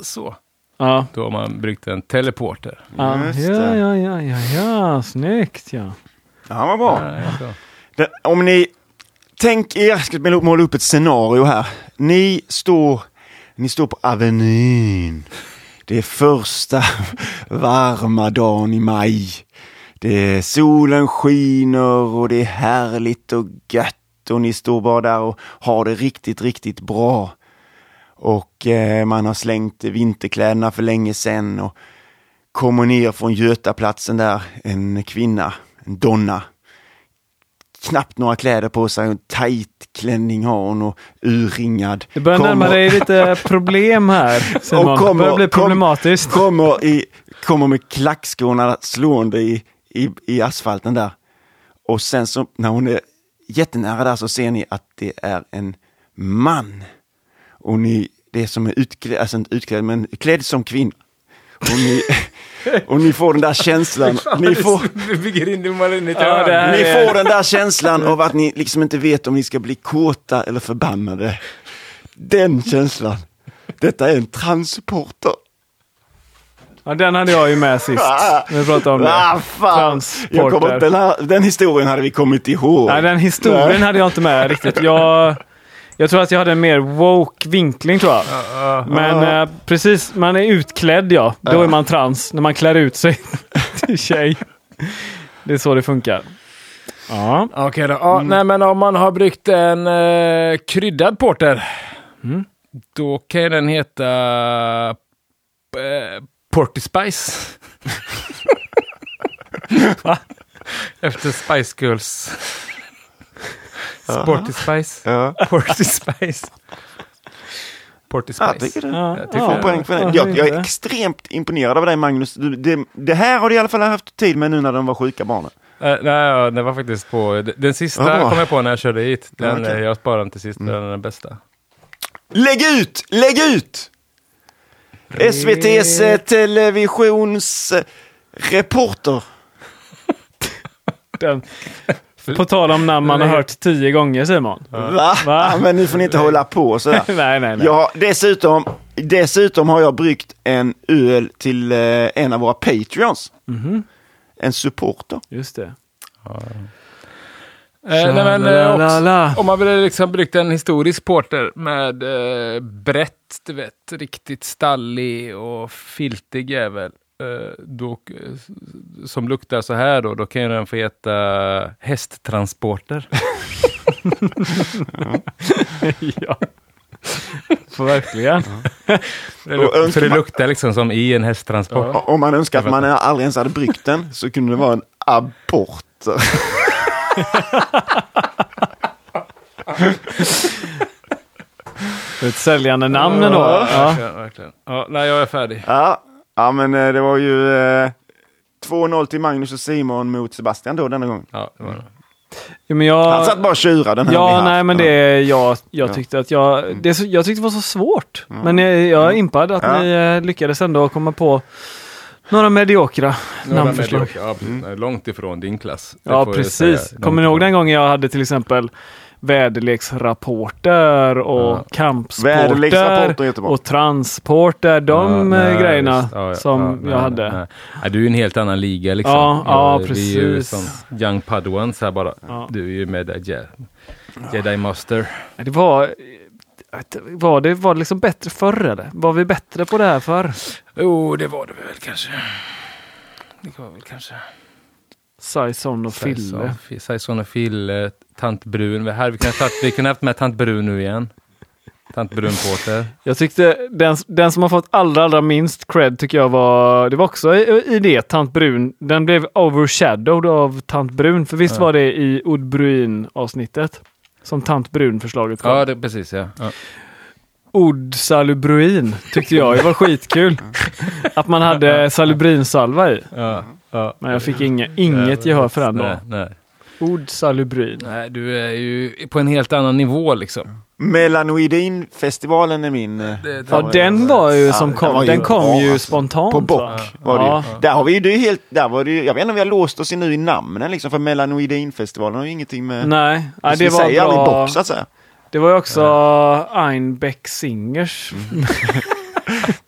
Så. Ja. Då har man bryggt en teleporter. Ja, Just ja, ja, ja, ja, ja, snyggt ja. Ja, vad bra. Ja. Den, om ni, tänk er, jag ska måla upp ett scenario här. Ni står, ni står på Avenyn. Det är första varma dagen i maj. Det är solen skiner och det är härligt och gött och ni står bara där och har det riktigt, riktigt bra. Och eh, man har slängt vinterkläderna för länge sedan och kommer ner från Götaplatsen där, en kvinna, en donna, knappt några kläder på sig, en tajt klänning har hon och urringad. Det börjar närma Kommer- dig lite problem här Simon. kommer- det börjar bli kom- problematiskt. Kommer, i, kommer med klackskorna slående i, i, i asfalten där. Och sen så när hon är jättenära där så ser ni att det är en man. Och ni, det är som är utklädd, alltså inte utklädd, men klädd som kvinna. Och ni, och ni får den där känslan. Ni får, ni får den där känslan av att ni liksom inte vet om ni ska bli kåta eller förbannade. Den känslan. Detta är en transporter. Ja, den hade jag ju med sist. Vi pratade om det. Ah, fan. Jag kommer, Transporter. den, här, den historien hade vi kommit ihåg. Nej, den historien Nej. hade jag inte med riktigt. Jag, jag tror att jag hade en mer woke vinkling tror jag. Men eh, precis, man är utklädd ja. Då är man trans. När man klär ut sig till tjej. Det är så det funkar. Ja. Okej då. Ja, Nej, men om man har bryggt en eh, kryddad porter, då kan den heta eh, Porty Spice. Va? Efter Spice Girls. Sporty Spice. Ja. Porty Spice. Porty Jag Spice. tycker det. Ja, Jag tycker Får det. poäng för Jag, jag är extremt imponerad av dig Magnus. Du, det, det här har du i alla fall haft tid med nu när de var sjuka barnen. Eh, nej, ja, det var faktiskt på... Den sista kom jag på när jag körde hit. Den, Ja, eh, Jag sparade den till sist, den är den bästa. Lägg ut! Lägg ut! SVTs eh, televisions eh, reporter. Den. På tal om namn man har hört tio gånger Simon. Va? Va? Ja, men nu får ni inte hålla på sådär. nej, nej, nej. Jag har, dessutom, dessutom har jag bryggt en öl till eh, en av våra Patreons. Mhm. En supporter. Just det. Eh, nej, men, eh, också, om man vill liksom bryggt en historisk porter med eh, brett, du vet, riktigt stallig och filtig jävel. Eh, då, eh, som luktar så här då, då kan ju den få heta hästtransporter. ja. Får verkligen. Det luk- för det luktar liksom som i en hästtransport. O- Om man önskar att man aldrig ens hade bryggt den så kunde det vara en aborter. Ett säljande namn ändå. Ja. verkligen, verkligen. Ja, nej, jag är färdig. Ja, ja men eh, det var ju eh, 2-0 till Magnus och Simon mot Sebastian då denna gången. Ja, det var det. Ja, men jag... Han satt bara och tjurade den här Ja, nej men det är jag, jag Ja. tyckte att jag, det är så, jag tyckte det var så svårt. Men jag, jag är impad att Ja. ni eh, lyckades ändå komma på några mediokra Några namnförslag. mediokra, Ja, precis. Långt ifrån din klass. Det Ja, precis. Kommer ni ihåg den gången jag hade till exempel väderleksrapporter och Ja. kampsporter och transporter. De Ja, eh, nej, grejerna visst. Ja, som ja, jag nej, hade. nej. Nej, du är ju en helt annan liga liksom. Ja, ja, Jag- Vi är ju precis. som young padawans här bara. Du är ju med Je- Jedi Master. Det var, var det var det liksom bättre förr eller? Var vi bättre på det här förr? Jo, det var det väl kanske. Det var väl kanske. Saison och Fille. Saison och Fille, Tant Brun. Vi, här, vi kunde ha tagit- vi kunde haft med Tant Brun nu igen. Tant Brun Porter. Jag tyckte den, den som har fått allra, allra minst cred tycker jag var, det var också i, i det, Tant Brun. Den blev overshadowed av Tant Brun. För visst Ja. var det i Odd Bruin avsnittet? Som Tant Brun-förslaget kom. Ja, det, precis ja. ja. Odd Salubruin tyckte jag det var skitkul. Att man hade Salubrinsalva i. ja. Men jag fick inge, inget gehör för den då. Nej, nej. Odd Salubrin. nej, du är ju på en helt annan nivå liksom. Melanoidinfestivalen är min... eh, Ja, den var ju som den kom. var ju Den kom bra, ju alltså. spontant. På va? bock var det Ja. ju. Där har vi ju det är helt, där var det ju, jag vet inte om vi har låst oss i nu i namnen liksom, för Melanoidinfestivalen har ju ingenting med... Nej, vi det var säger aldrig bra. bock så att säga. Det var ju också Einbeck Singers.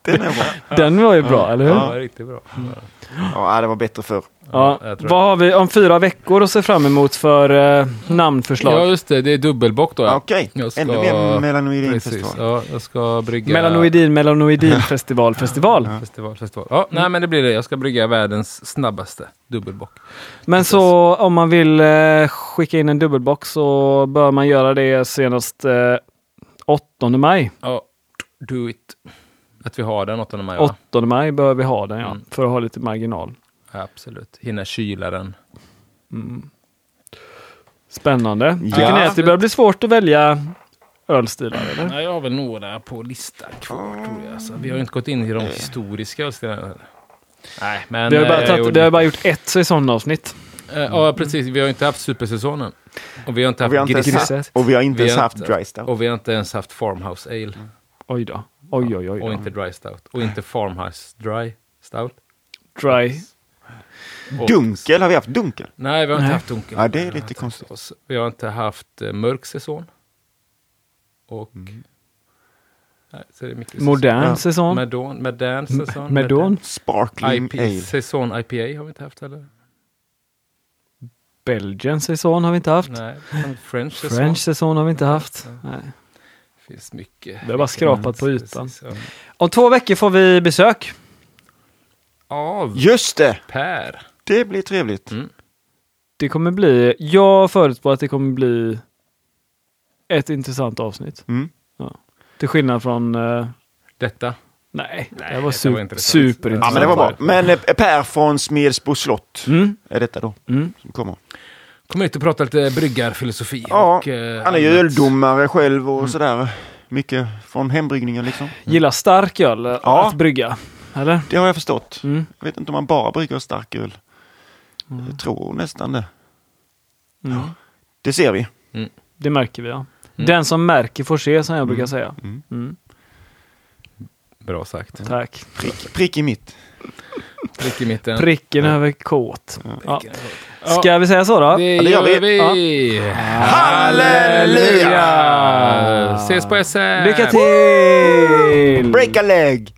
Den är bra. Den var ju bra, eller hur? Ja, Ja. riktigt bra. Ja, det var bättre förr. jag tror Vad har vi om fyra veckor att se fram emot för eh, namnförslag? Ja, just det. Det är dubbelbock då. Ja. Ja. Okej, ska- ännu mer. Melanoidinfestival. Ja, jag ska brygga... Melanoidin, Melanoidin festival, festival. Festival, festival. Ja, nej, men det blir det. Jag ska brygga världens snabbaste dubbelbock. Men så om man vill eh, skicka in en dubbelbox så bör man göra det senast eh, 8 maj. Ja, do it. Att vi har den 8 maj, va? 8 maj bör vi ha den ja, Mm. för att ha lite marginal. Absolut. Hinna kyla den. Spännande. Tycker Ja. ni att det börjar bli svårt att välja ölstilar eller? Nej, jag har väl några på listan kvar tror jag. Alltså, vi har ju inte gått in i de historiska ölstilarna. Nej, men... Vi har, bara eh, tagit, och- vi har bara gjort ett säsongavsnitt. Eh, Ja, precis. Vi har inte haft supersäsongen. Och vi har inte Och vi har haft inte, ens, och vi har inte Vi ens haft dry stout. Och vi har inte ens haft Farmhouse Ale. Oj då. Oj, oj, oj. Och inte Dry Stout. Och inte Farmhouse Dry Stout. Dry. Och, Dunkel, har vi haft dunkel? Nej, vi har inte Nej. haft Dunkel. Ja, det är Vi har lite inte konstigt. Vi har inte haft eh, mörk säsong. Och... Nej, så är det mycket Modern Ja. säsong. Medon, Medern säsong. Medon. Sparkling IP, ale. säsong IPA har vi inte haft heller. Belgian säsong har vi inte haft. Nej, French säsong. French säsong har vi inte haft. Nej. Det finns mycket. Vi har bara skrapat på ytan. Precis, ja. Om två veckor får vi besök. Av Just det! Per. Det blir trevligt. Mm. Det kommer bli, jag förutspår att det kommer bli ett intressant avsnitt. Mm. Till skillnad från, eh, Detta. nej, Nej, det var, var su- intressant. superintressant. Ja, men det var bra. Men eh, Per från Smedsbo slott Mm, är detta då mm. som kommer. Kommer hit och prata lite bryggarfilosofi. Ja, och, eh, Han är ju öldomare själv och sådär. Mycket från hembryggningen liksom. Gillar stark öl eh, Ja. att brygga. Eller? Det har jag förstått. Mm. Jag vet inte om man bara brygger stark öl. Jag tror nästan det. Mm. Det ser vi. Det märker vi ja. Mm. Den som märker får se som jag brukar säga. Mm. Mm. Bra sagt. Tack. Prick, prick i mitt. Prick i mitten. Pricken över kåt. Ja. Ja. Ska vi säga så då? Det, Ja, det gör vi. vi. Halleluja! Ses på SM! Lycka till! Break a leg!